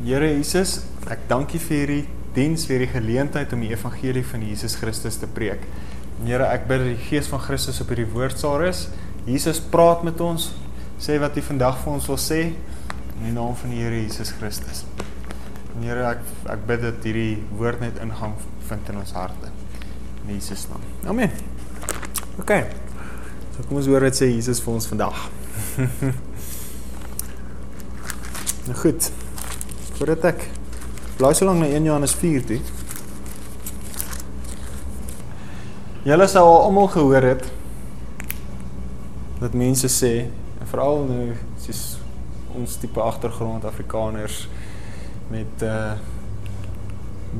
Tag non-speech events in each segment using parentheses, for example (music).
Here Jesus, ek dank U vir hierdie diens, vir die geleentheid om die evangelie van Jesus Christus te preek. Here, ek bid dat die Gees van Christus op hierdie woord sal rus. Jesus praat met ons, sê wat U vandag vir ons wil sê in die naam van die Here Jesus Christus. Here, ek ek bid dat hierdie woord net ingang vind in ons harte. In Jesus naam. Amen. OK. So kom ons hoor wat sê Jesus vir ons vandag. (laughs) nou goed. Voordat ek blaai so lank na 1 Johannes 4 toe. Julle sou al almal gehoor het dat mense sê, en veral nou soos ons tipe agtergrond Afrikaners met uh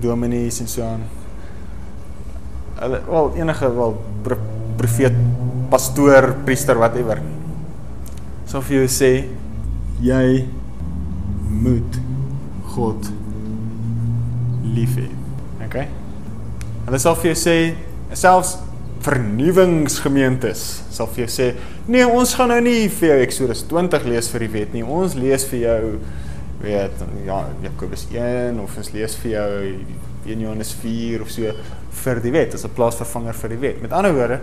dominees en so aan. Hulle wel enige wel profeet, pastoor, priester, whatever. Sou vir jou sê jy moet God lief hê. Okay? Hulle sal vir jou sê selfs vernuwingsgemeentes sal vir jou sê nee, ons gaan nou nie vir jou Eksodus 20 lees vir die wet nie. Ons lees vir jou weet ja Jakobus 1 of ons lees vir jou 1 Johannes 4 of so vir die wet as 'n plaasvervanger vir die wet. Met ander woorde,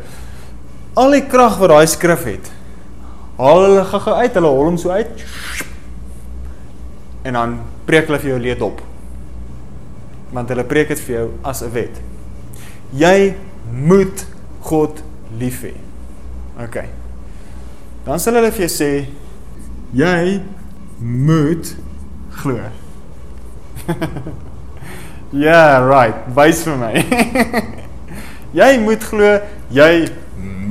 al die krag wat daai skrif het, haal hulle gou-gou uit, hulle hol hom so uit en dan preek hulle vir jou leed op. Want hulle preek dit vir jou as 'n wet. Jy moet God lief hê. OK. Dan sal hulle vir jou sê jy moet glo. (laughs) Ja, yeah, right. Wys vir my. (laughs) jy moet glo, jy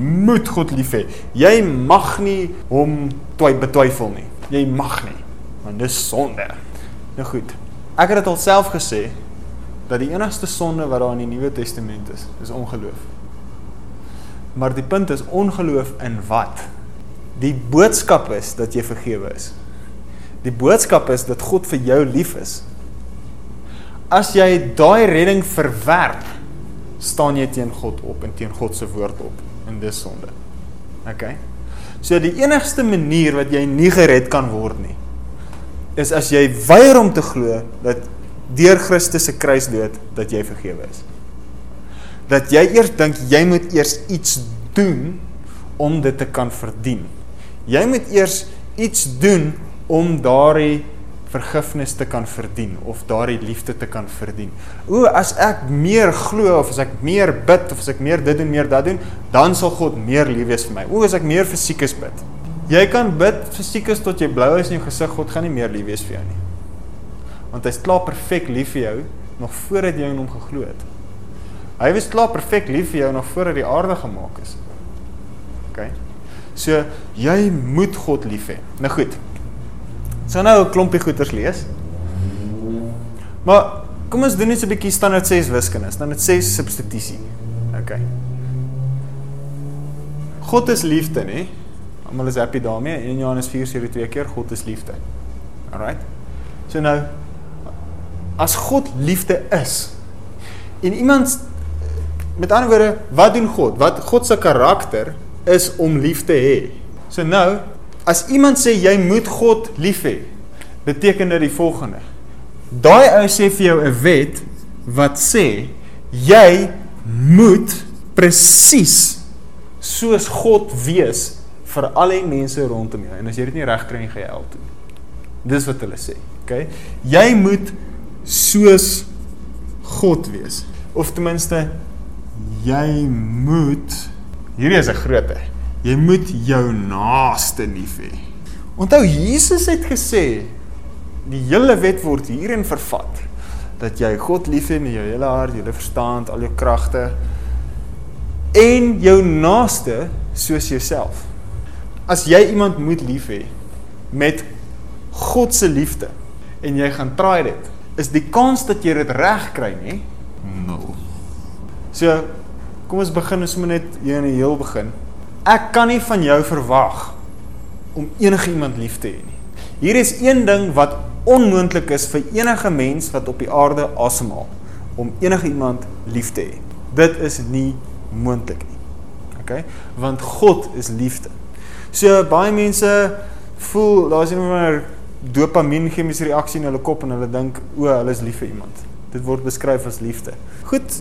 moet God lief hê. Jy mag nie hom betwyfel nie. Jy mag nie want dis sonde. Nou goed. Ek het dit alself gesê dat die enigste sonde wat daar in die Nuwe Testament is, is ongeloof. Maar die punt is ongeloof in wat? Die boodskap is dat jy vergewe is. Die boodskap is dat God vir jou lief is. As jy daai redding verwerp, staan jy teen God op en teen God se woord op en dis sonde. OK. So die enigste manier wat jy nie gered kan word nie, is as jy weier om te glo dat deur Christus se kruisdood dat jy vergewe is. Dat jy eers dink jy moet eers iets doen om dit te kan verdien. Jy moet eers iets doen om daardie vergifnis te kan verdien of daardie liefde te kan verdien. O, as ek meer glo of as ek meer bid of as ek meer dit doen, meer dat doen, dan sal God meer lief wees vir my. O, as ek meer fisiek is bid, Jy kan bid fisiek is tot jy blou is in jou gesig, God gaan nie meer lief wees vir jou nie. Want hy's klaar perfek lief vir jou nog voordat jy in hom geglo het. Hy was klaar perfek lief vir jou nog voordat die aarde gemaak is. OK. So jy moet God lief hê. Nou goed. So nou 'n klompie goeters lees. Maar kom ons doen net so 'n bietjie standaard 6 wiskunde. Standaard 6 substitusie. OK. God is liefde, nê? Almal is happy daarmee. 1 Johannes 4 sê dit twee keer, God is liefde. Alright. So nou as God liefde is en iemand met ander woorde, wat doen God? Wat God se karakter is om lief te hê. So nou, as iemand sê jy moet God lief hê, beteken dit die volgende. Daai ou sê vir jou 'n wet wat sê jy moet presies soos God wees vir al die mense rondom jou. En as jy dit nie reg kry nie, gaan jy hel toe. Dis wat hulle sê. OK? Jy moet soos God wees. Of ten minste jy moet hierdie is 'n grootte. Jy moet jou naaste lief hê. Onthou Jesus het gesê die hele wet word hierin vervat dat jy God lief hê met jou hele hart, jou hele verstand, al jou kragte en jou naaste soos jouself as jy iemand moet lief hê met God se liefde en jy gaan try dit, is die kans dat jy dit reg kry nie nul. So kom ons begin ons moet net hier in die heel begin. Ek kan nie van jou verwag om enige iemand lief te hê nie. Hier is een ding wat onmoontlik is vir enige mens wat op die aarde asemhaal om enige iemand lief te hê. Dit is nie moontlik nie. OK? Want God is liefde. So baie mense voel daar's nie meer dopamien chemiese reaksie in hulle kop en hulle dink o, hulle is lief vir iemand. Dit word beskryf as liefde. Goed,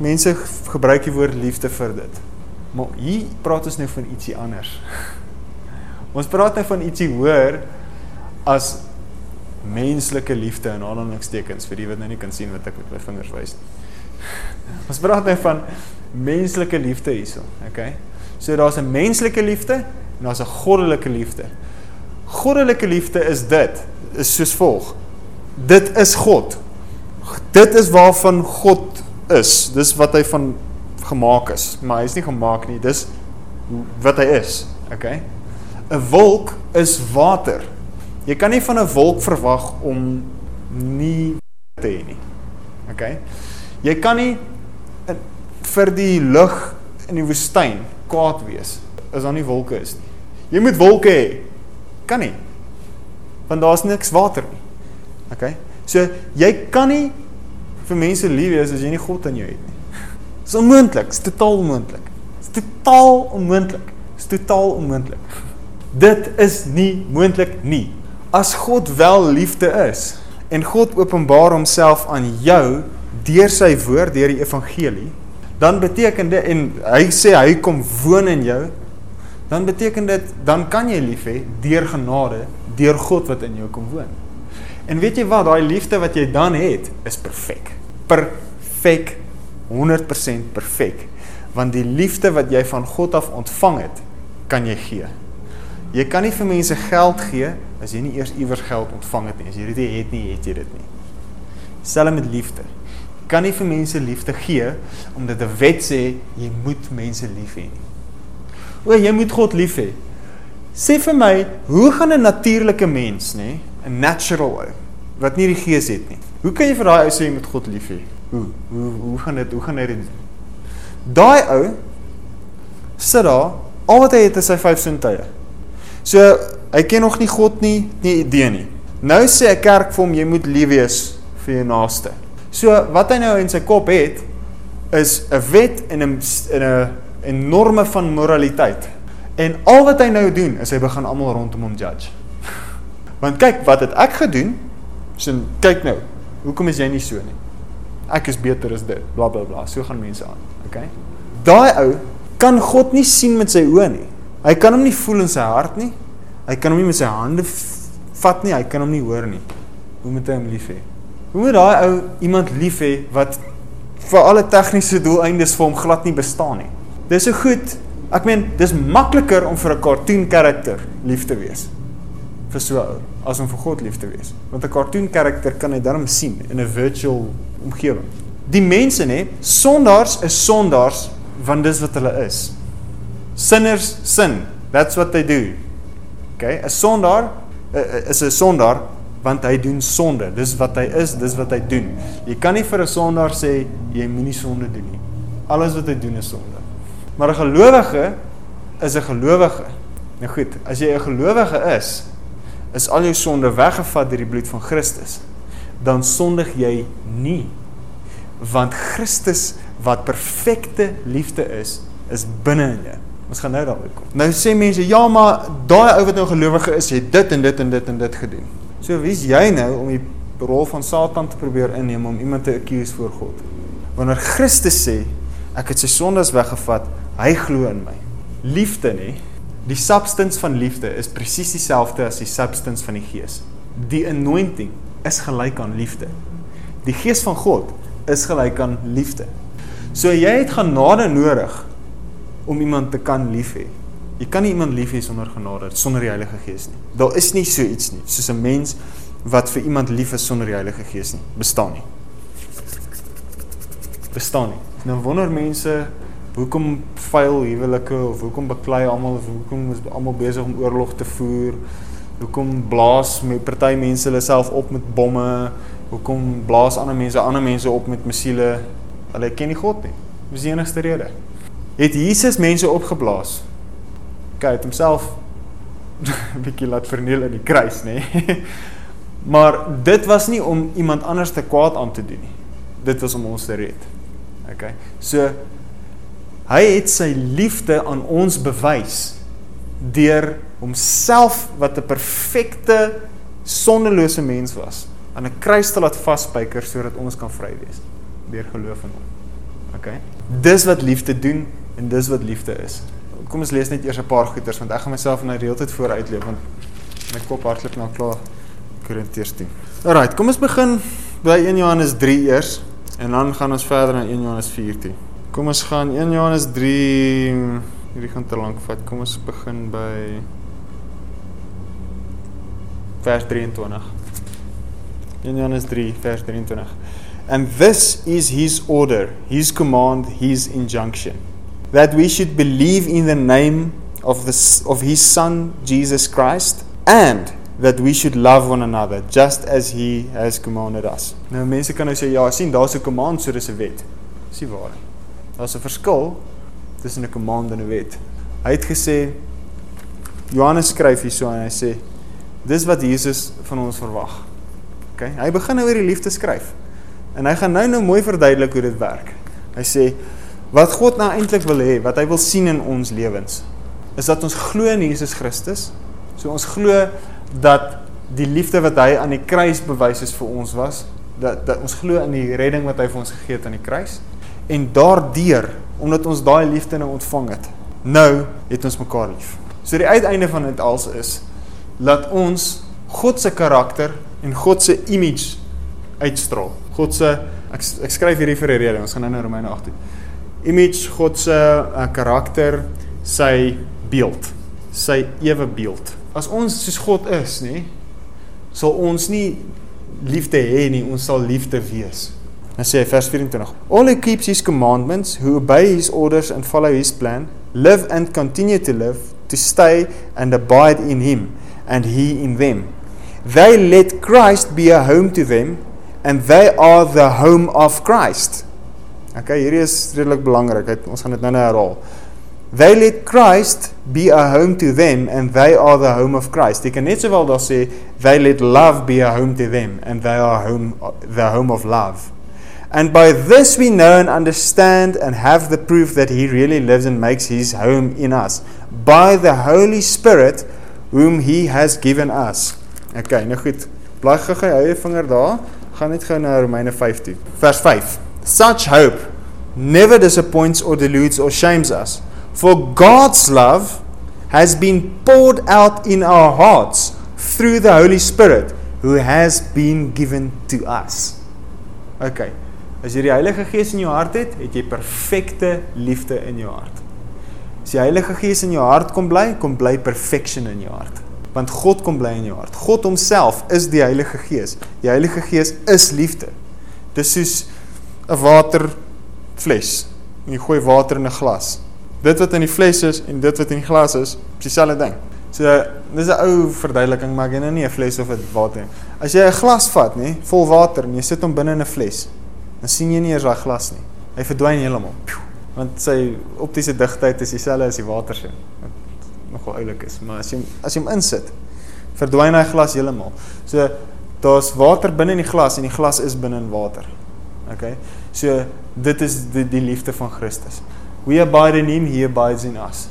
mense gebruik die woord liefde vir dit. Maar hier praat ons nou van ietsie anders. (laughs) Ons praat nou van ietsie hoër as menslike liefde in aanhalingstekens vir die wat nou nie kan sien wat ek met my vingers wys nie. (laughs) Ons praat nou van menslike liefde hierso, okay? So daar's 'n menslike liefde en daar's 'n goddelike liefde. Goddelike liefde is dit, is soos volg. Dit is God. Dit is waarvan God is. Dis wat hy van gemaak is, maar hy's nie gemaak nie. Dis wat hy is, okay? 'n Wolk is water. Jy kan nie van 'n wolk verwag om nie te hê nie. Okay? Jy kan nie vir die lug in die woestyn kwaad wees as daar nie wolke is nie. Jy moet wolke hê. Kan nie. Want daar's niks water nie. Okay? So jy kan nie vir mense lief wees as jy nie God in jou het nie. Dis onmoontlik, dis totaal onmoontlik. Dis totaal onmoontlik. Dis totaal onmoontlik. Dit is nie moontlik nie as God wel liefde is en God openbaar homself aan jou deur sy woord, deur die evangelie, dan beteken dit en hy sê hy kom woon in jou, dan beteken dit dan kan jy lief hê deur genade, deur God wat in jou kom woon. En weet jy wat, daai liefde wat jy dan het, is perfek. Perfek 100% perfek. Want die liefde wat jy van God af ontvang het, kan jy gee. Jy kan nie vir mense geld gee as jy nie eers iewers geld ontvang het nie. As jy dit nie het nie, het jy dit nie. Selfs met liefde. Jy kan nie vir mense liefde gee omdat 'n wet sê jy moet mense lief hê nie. O, jy moet God lief hê. Sê vir my, hoe gaan 'n natuurlike mens, nê, 'n natural ou wat nie die gees het nie. Hoe kan jy vir daai ou sê jy moet God lief hê? Hoe hoe hoe gaan dit? Hoe gaan hy dit doen? Daai ou sit daar, al wat hy het is sy vyf sintuie. So hy ken nog nie God nie, nie idee nie. Nou sê 'n kerk vir hom jy moet lief wees vir jou naaste. So wat hy nou in sy kop het is 'n wet en 'n in 'n enorme van moraliteit. En al wat hy nou doen is hy begin almal rondom hom judge. (laughs) Want kyk, wat het ek gedoen? Sien, kyk nou. Hoekom is jy nie so nie? Ek is beter as dit. Blablabla. Bla, bla. So gaan mense aan. Okay? Daai ou kan God nie sien met sy oë nie. Hy kan hom nie voel in sy hart nie. Hy kan hom nie met sy hande vat nie. Hy kan hom nie hoor nie. Hoe moet hy hom lief hê? Hoe moet daai ou iemand lief hê wat vir alle tegniese doeleindes vir hom glad nie bestaan nie? Dis so goed. Ek meen, dis makliker om vir 'n cartoon karakter lief te wees vir so ou as om vir God lief te wees. Want 'n cartoon karakter kan hy darm sien in 'n virtual omgewing. Die mense nê, sondaars is sondaars want dis wat hulle is. Sinners sin. That's what they do. Okay? 'n Sondaar uh, is 'n sondaar want hy doen sonde. Dis wat hy is, dis wat hy doen. Jy kan nie vir 'n sondaar sê jy moenie sonde doen nie. Alles wat hy doen is sonde. Maar 'n gelowige is 'n gelowige. Nou goed, as jy 'n gelowige is, is al jou sonde weggevat deur die bloed van Christus. Dan sondig jy nie. Want Christus wat perfekte liefde is, is binne in jou. Ons gaan nou daarby kom. Nou sê mense, ja, maar daai ou wat nou gelowige is, het dit en dit en dit en dit gedoen. So wie's jy nou om die rol van Satan te probeer inneem om iemand te accuse voor God? Wanneer Christus sê, ek het sy sondes weggevat, hy glo in my. Liefde nê? Die substance van liefde is presies dieselfde as die substance van die Gees. Die anointing is gelyk aan liefde. Die Gees van God is gelyk aan liefde. So jy het genade nodig om iemand te kan lief hê. Jy kan nie iemand lief hê sonder genade, sonder die Heilige Gees nie. Daar is nie so iets nie, soos 'n mens wat vir iemand lief is sonder die Heilige Gees nie. Bestaan nie. Bestaan nie. Nou wonder mense hoekom vuil huwelike of hoekom beklei almal of hoekom is almal besig om oorlog te voer? Hoekom blaas met party mense hulle self op met bomme? Hoekom blaas ander mense ander mense op met missiele? Hulle ken nie God nie. Dis die enigste rede het Jesus mense opgeblaas. Kyk, het homself (laughs) 'n bietjie laat verniel in die kruis, nê. (laughs) Maar dit was nie om iemand anders te kwaad aan te doen nie. Dit was om ons te red. OK. So hy het sy liefde aan ons bewys deur homself wat 'n perfekte sondelose mens was, aan 'n kruis te laat vasspyker sodat ons kan vry wees deur geloof in hom. OK. Dis wat liefde doen en dis wat liefde is. Kom ons lees net eers 'n paar goeters want ek gaan myself nou reeltyd vooruitleef want my kop hardloop nou klaar Korintiërs 10. Alrite, kom ons begin by 1 Johannes 3 eers en dan gaan ons verder na 1 Johannes 4 toe. Kom ons gaan 1 Johannes 3 hierdie gaan te lank vat. Kom ons begin by vers 23. 1 Johannes 3 vers 23. And this is his order, his command, his injunction that we should believe in the name of the of his son Jesus Christ and that we should love one another just as he has commanded us. Nou mense kan nou sê ja, sien daar's 'n command so dis 'n wet. Dis nie waar nie. Daar's 'n verskil tussen 'n command en 'n wet. Hy het gesê Johannes skryf hierso en hy sê dis wat Jesus van ons verwag. OK? Hy begin nou oor die liefde skryf. En hy gaan nou nou mooi verduidelik hoe dit werk. Hy sê wat God nou eintlik wil hê, wat hy wil sien in ons lewens, is dat ons glo in Jesus Christus. So ons glo dat die liefde wat hy aan die kruis bewys is vir ons was, dat dat ons glo in die redding wat hy vir ons gegee het aan die kruis. En daardeur, omdat ons daai liefde nou ontvang het, nou het ons mekaar lief. So die uiteinde van dit als is laat ons God se karakter en God se image uitstraal. God se ek ek skryf hierdie vir 'n rede. Ons gaan nou na Romeine 8 toe. Image God se uh, karakter, sy beeld, sy ewe beeld as ons soos God is, nê, sal ons nie liefde hê nie, ons sal liefde wees. Dan sê hy vers 24: All who keeps his commandments, who obey his orders and follow his plan, live and continue to live, to stay and abide in him, and he in them. They let Christ be a home to them, and they are the home of Christ. Okay, hierdie is redelik belangrik. Ons gaan dit nou-nou herhaal. They let Christ be a home to them and they are the home of Christ. Jy kan net sowel daar sê they let love be a home to them and they are home the home of love. And by this we know and understand and have the proof that he really lives and makes his home in us by the Holy Spirit whom he has given us. Okay, nou goed. Bly gou-gou hou jou vinger daar. Gaan net gou na Romeine 5 toe. Vers 5. Such hope never disappoints or deludes or shames us. For God's love has been poured out in our hearts through the Holy Spirit who has been given to us. Okay. As jy die Heilige Gees in jou hart het, het jy perfekte liefde in jou hart. As die Heilige Gees in jou hart kom bly, kom bly perfection in jou hart. Want God kom bly in jou hart. God homself is die Heilige Gees. Die Heilige Gees is liefde. Dis soos 'n waterfles. Jy gooi water in 'n glas dit wat in die fles is en dit wat in die glas is, is dieselfde ding. So dis 'n ou verduideliking, maar ek het nou nie 'n fles of 'n water nie. As jy 'n glas vat, nê, vol water en jy sit hom binne in 'n fles, dan sien jy nie eers daai glas nie. Hy verdwyn heeltemal. Want sy optiese digtheid is dieselfde as die water se. Wat nogal oulik is, maar as jy as jy hom insit, verdwyn hy glas heeltemal. So daar's water binne in die glas en die glas is binne in water. Okay? So dit is die die liefde van Christus. We abide in him, he abides in us.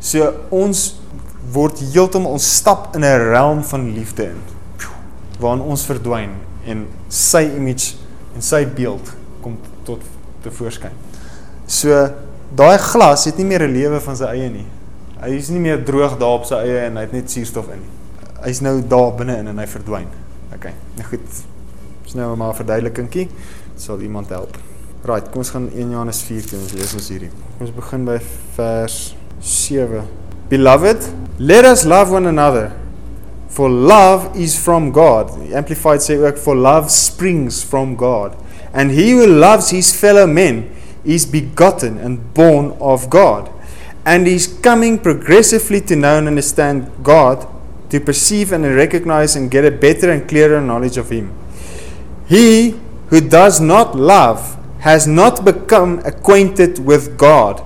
So ons word heeltemal ons stap in 'n realm van liefde in waarin ons verdwyn en sy image en sy beeld kom tot te voorskyn. So daai glas het nie meer 'n lewe van sy eie nie. Hy is nie meer droog daar op sy eie en hy het net suurstof in. Hy's nou daar binne in en hy verdwyn. OK. Nou goed. Dis nou maar 'n verduidelikingkie. Sal iemand help? Right, kom ons gaan 1 Johannes 4 toe ons lees ons hierdie. Ons begin by vers 7. Beloved, let us love one another. For love is from God. The amplified say for love springs from God. And he who loves his fellow men is begotten and born of God. And is coming progressively to know and understand God, to perceive and recognize and get a better and clearer knowledge of him. He who does not love has not become acquainted with God,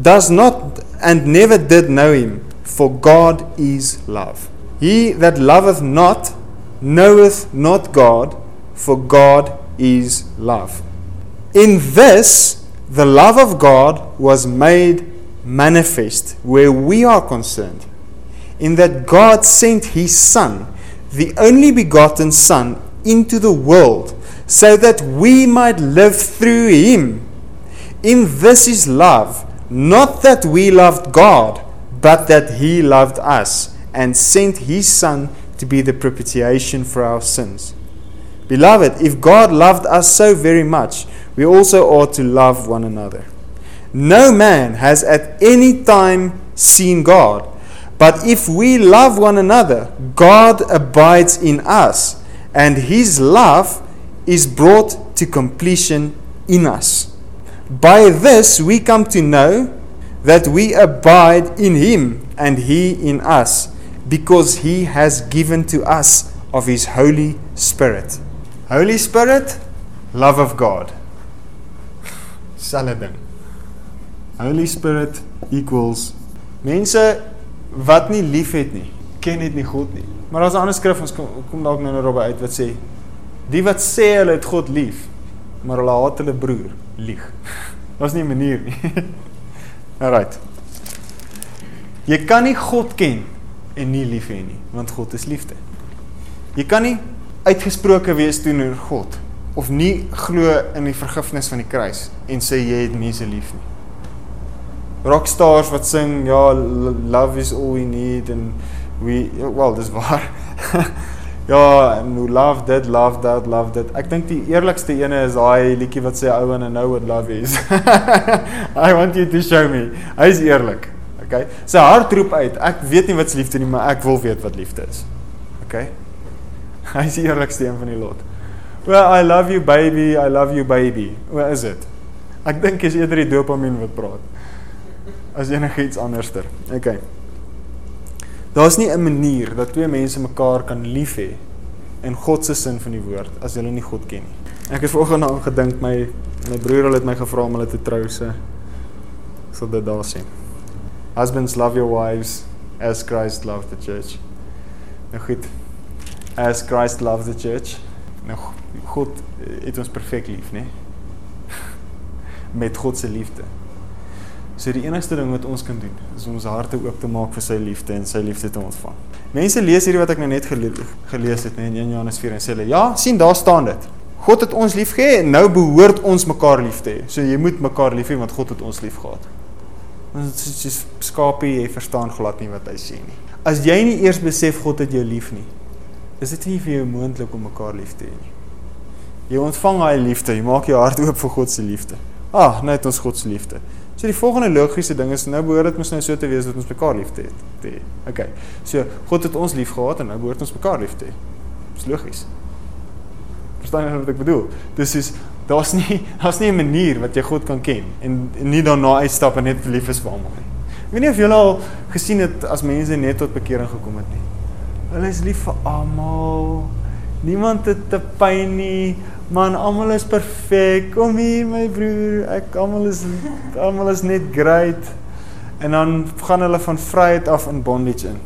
does not and never did know him, for God is love. He that loveth not knoweth not God, for God is love. In this, the love of God was made manifest where we are concerned, in that God sent his Son, the only begotten Son into the world so that we might live through him. In this is love, not that we loved God, but that he loved us and sent his Son to be the propitiation for our sins. Beloved, if God loved us so very much, we also ought to love one another. No man has at any time seen God, but if we love one another, God abides in us, and his love is brought to completion in us. By this we come to know that we abide in him and he in us, because he has given to us of his Holy Spirit. Holy Spirit, love of God. Selfde ding. Holy Spirit equals mense wat nie liefhet nie, ken net nie God nie. Maar daar's 'n ander skrif ons kom, kom dalk nou daarby uit wat sê die wat sê hulle het God lief, maar hulle haat hulle broer, lieg. (laughs) Daar's nie 'n manier nie. (laughs) Alrite. Jy kan nie God ken en nie lief hê nie, want God is liefde. Jy kan nie uitgesproke wees teenoor God of nie glo in die vergifnis van die kruis en sê jy het mense lief nie. Rockstars wat sing ja love is all we need and we well dis waar. (laughs) ja, and we love that love that love that. Ek dink die eerlikste ene is daai liedjie wat sê I want to know what love is. (laughs) I want you to show me. Hy is eerlik. Okay. Sy hart roep uit. Ek weet nie wat liefde nie, maar ek wil weet wat liefde is. Okay. Hy is die eerlikste een van die lot. Well, I love you baby, I love you baby. Wat is dit? Ek dink is eerder die dopamien wat praat. As enigiets anderster. Okay. Daar's nie 'n manier dat twee mense mekaar kan lief hê in God se sin van die woord as hulle nie God ken nie. Ek het vanoggend aan gedink my my broer het my gevra om hulle te trou se so dit daar sien. Husbands love your wives as Christ loved the church. Nou goed, as Christ loves the church. Nou God het ons perfek lief, né? (laughs) Met God se liefde. So die enigste ding wat ons kan doen, is ons harte oop te maak vir sy liefde en sy liefde te ontvang. Mense lees hierdie wat ek nou net gele gelees het in 1 Johannes 4 en sê hulle, "Ja, sien daar staan dit. God het ons lief gehê en nou behoort ons mekaar lief te hê. So jy moet mekaar lief hê want God het ons lief gehad." Ons is soos skapie, jy verstaan glad nie wat hy sê nie. As jy nie eers besef God het jou lief nie, is dit nie vir jou moontlik om mekaar lief te hê nie. Jy ontvang hy liefde, jy maak jou hart oop vir God se liefde. Ah, net ons God se liefde. So die volgende logiese ding is nou behoort dit mos nou so te wees dat ons mekaar lief te hê. Okay. So God het ons lief gehad en nou behoort ons mekaar lief te hê. Dis logies. Verstaan jy wat ek bedoel? Dis is daar's nie daar's nie 'n manier wat jy God kan ken en, en nie daarna uitstap en net lief is vir almal nie. Ek weet nie of julle al gesien het as mense net tot bekering gekom het nie. Hulle is lief vir almal. Niemand het te pyn nie. Man, almal is perfek. Kom hier my broer. Ek almal is almal is net great. En dan gaan hulle van vryheid af in bondage in.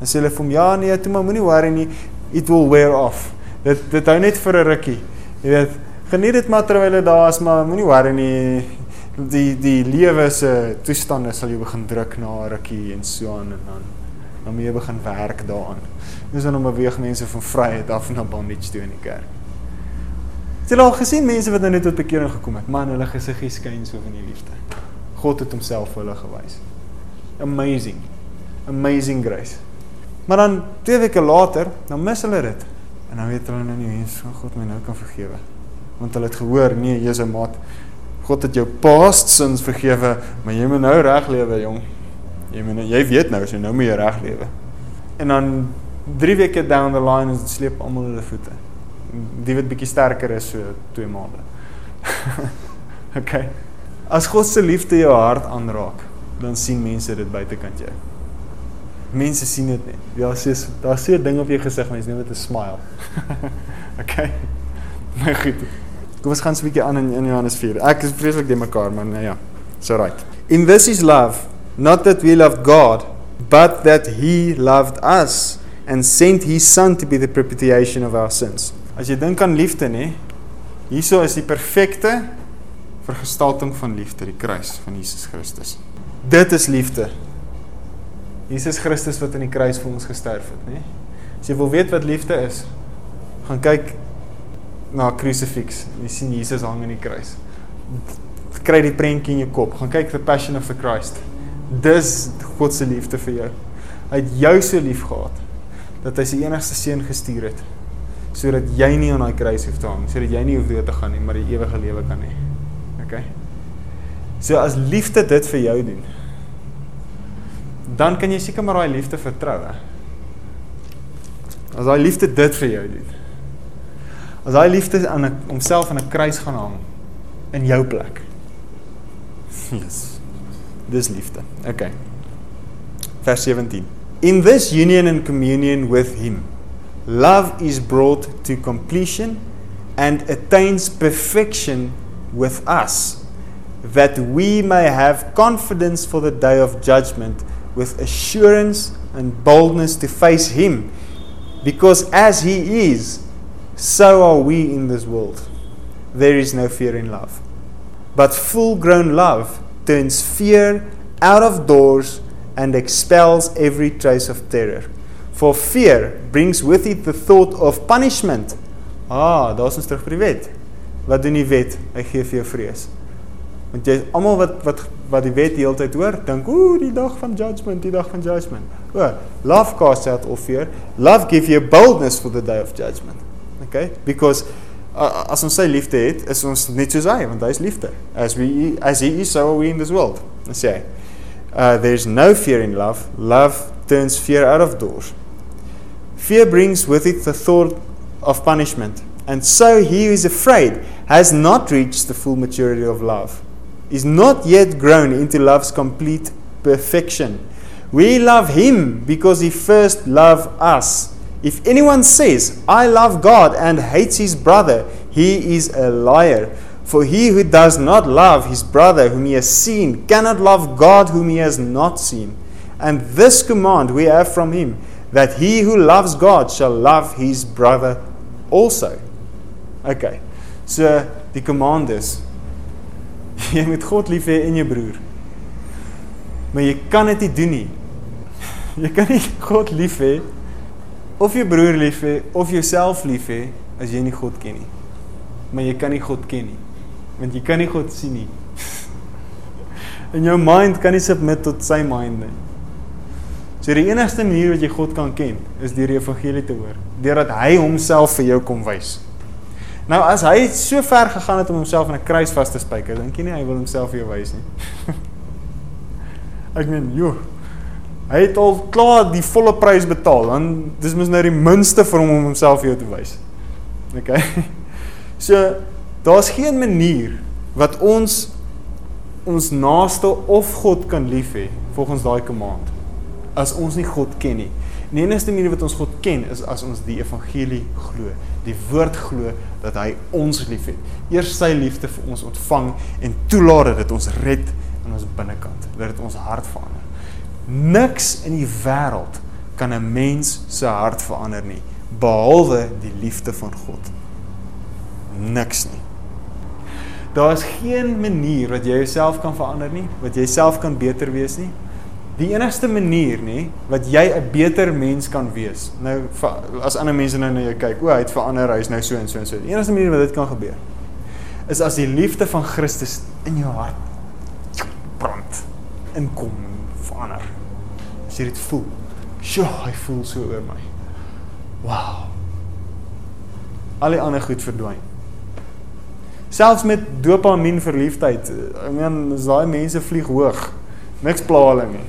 Dan sê hulle vir hom, "Ja nee, toe maar moenie worry nie. It will wear off." Dit dit hou net vir 'n rukkie. Jy weet, geniet dit maar terwyl jy daar is, maar moenie worry nie. Die die lewe se toestande sal jou begin druk na 'n rukkie en so aan en dan dan moet jy begin werk daaraan. Dis dan om beweeg mense van vryheid af na bondage toe in die kerk. Het jy al gesien mense wat nou net tot bekering gekom het? Man, hulle gesiggie skyn so van die liefde. God het homself vir hulle gewys. Amazing. Amazing grace. Maar dan twee weke later, dan mis hulle dit. En dan weet hulle nou nie eens van God my nou kan vergewe. Want hulle het gehoor, nee, jy's 'n maat. God het jou past sins vergewe, maar jy moet nou reg lewe, jong. Jy moet jy weet nou, so nou moet jy reg lewe. En dan 3 weke down the line is dit sleep almal hulle voete. Die wat bietjie sterker is so 2 maande. (laughs) okay. As God se liefde jou hart aanraak, dan sien mense dit buitekant jou. Mense sien dit nie. Ja, sê daar sê 'n ding op jou gesig, mense neem dit 'n smile. (laughs) okay. My (laughs) goed. Kom ons gaan 'n bietjie aan in, in Johannes 4. Ek is vreeslik die mekaar, maar nou ja. So right. In this is love not that we loved God, but that He loved us and sent His Son to be the propitiation of our sins. As jy dink aan liefde, nê, hierso is die perfekte vergestalting van liefde, die kruis van Jesus Christus. Dit is liefde. Jesus Christus wat aan die kruis vir ons gesterf het, nê. As jy wil weet wat liefde is, gaan kyk na 'n krusifiks. Jy sien Jesus hang aan die kruis. Kry die prentjie in jou kop. Gaan kyk The Passion of the Christ. Dis God se liefde vir jou. Hy het jou so lief gehad dat hy sy enigste seun gestuur het sodat jy nie aan daai kruis hoef te hang, sodat jy nie hoef dood te gaan nie, maar die ewige lewe kan hê. OK. So as liefde dit vir jou doen, dan kan jy seker maar daai liefde vertrou, hè. As daai liefde dit vir jou doen. As daai liefde aan homself aan 'n kruis gaan hang in jou plek. (laughs) Yes. Dis liefde. Okay. Vers 17. In this union and communion with him, love is brought to completion and attains perfection with us, that we may have confidence for the day of judgment with assurance and boldness to face him Because as He is, so are we in this world. There is no fear in love. But full grown love turns fear out of doors and expels every trace of terror. For fear brings with it the thought of punishment. Ah, daar's ons terug by die wet. Wat doen die wet? Hy gee vir jou vrees. Want jy almal wat wat wat die wet die hele tyd hoor, dink ooh die dag van judgment, die dag van judgment. O, love casts out all fear. Love give you boldness for the day of judgment. Okay? Because uh, as ons sy liefde het, is ons net soos hy, want hy is liefde. As we as he is, so are we in this world. Let's say. Uh, there's no fear in love. Love turns fear out of doors. Fear brings with it the thought of punishment. And so he who is afraid has not reached the full maturity of love. is not yet grown into love's complete perfection. We love him because he first loved us. If anyone says, I love God and hates his brother, he is a liar. For he who does not love his brother whom he has seen cannot love God whom he has not seen. And this command we have from him that he who loves God shall love his brother also. Okay, so the command is (laughs) Jy moet God lief hê en jou broer. Maar jy kan dit nie doen nie. (laughs) Jy kan nie God lief hê of jou broer lief hê of jouself lief hê as jy nie God ken nie. Maar jy kan nie God ken nie. Want jy kan nie God sien nie. (laughs) En jou mind kan nie submit tot sy mind nie. So die enigste manier wat jy God kan ken is deur die evangelie te hoor, deurdat hy homself vir jou kom wys. Nou as hy so ver gegaan het om homself aan 'n kruis vas te spyker, dink jy nie hy wil homself vir jou wys nie? (laughs) Ek meen, joh. Hy het al klaar die volle prys betaal. Dan dis mos nou die minste vir hom om homself vir jou te wys. OK. (laughs) So daar's geen manier wat ons ons naaste of God kan lief hê volgens daai command as ons nie God ken nie. Die enigste manier wat ons God ken is as ons die evangelie glo, die woord glo dat hy ons liefhet. Eers sy liefde vir ons ontvang en toelaat dat dit ons red in ons binnekant, dat dit ons hart verander. Niks in die wêreld kan 'n mens se hart verander nie behalwe die liefde van God. Niks nie. Daar is geen manier wat jy jouself kan verander nie, wat jy self kan beter wees nie, die enigste manier nê wat jy 'n beter mens kan wees. Nou as ander mense nou na jou kyk, o, hy het verander, hy's nou so en so en so. Die enigste manier wat dit kan gebeur is as die liefde van Christus in jou hart brand, en verander. As jy dit voel. Sjoe, hy voel so oor my. Wow. Al die ander goed verdwyn. Selfs met dopamien verliefdheid, I mean, as daai mense vlieg hoog, niks pla hulle nie.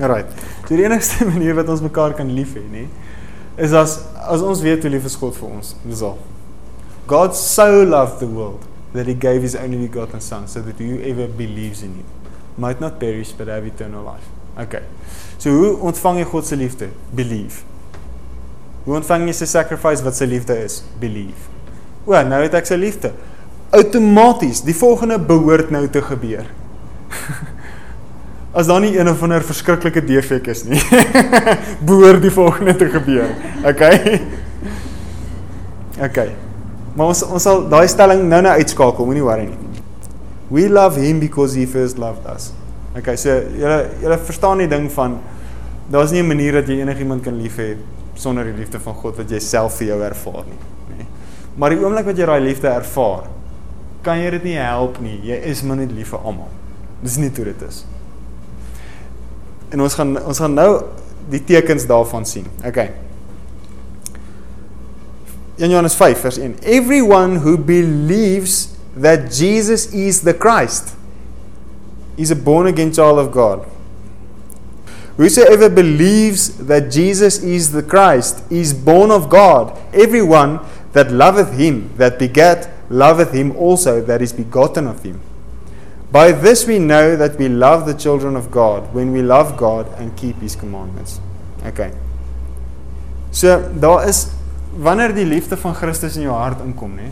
Alright. So die enigste (laughs) manier wat ons mekaar kan lief hê, nê, is as as ons weet hoe lief is God vir ons. Dis al. God so loved the world that he gave his only begotten son so that whoever believes in him might not perish but have eternal life. Okay. So hoe ontvang jy God se liefde? Believe. Hoe ontvang jy sy sacrifice wat sy liefde is? Believe. O, nou het ek sy liefde. Outomaties, die volgende behoort nou te gebeur. (laughs) as daar nie een of ander verskriklike defek is nie. (laughs) Behoort die volgende te gebeur. Okay? (laughs) Okay. Maar ons ons sal daai stelling nou-nou uitskakel, moenie worry nie. We love him because he first loved us. Okay, so julle julle verstaan die ding van daar's nie 'n manier dat jy enigiemand kan lief hê sonder die liefde van God wat jy self vir jou ervaar nie, nê. Maar die oomblik wat jy daai liefde ervaar, kan jy dit nie help nie. Jy is maar net lief vir almal. Dis nie hoe dit is. En ons gaan ons gaan nou die tekens daarvan sien. Okay. 1 Johannes 5 vers 1. Everyone who believes that Jesus is the Christ is a born again child of God. Whosoever believes that Jesus is the Christ is born of God. Everyone that loveth him that begat loveth him also that is begotten of him. By this we know that we love the children of God when we love God and keep his commandments. Okay. So daar is wanneer die liefde van Christus in jou hart inkom, nê,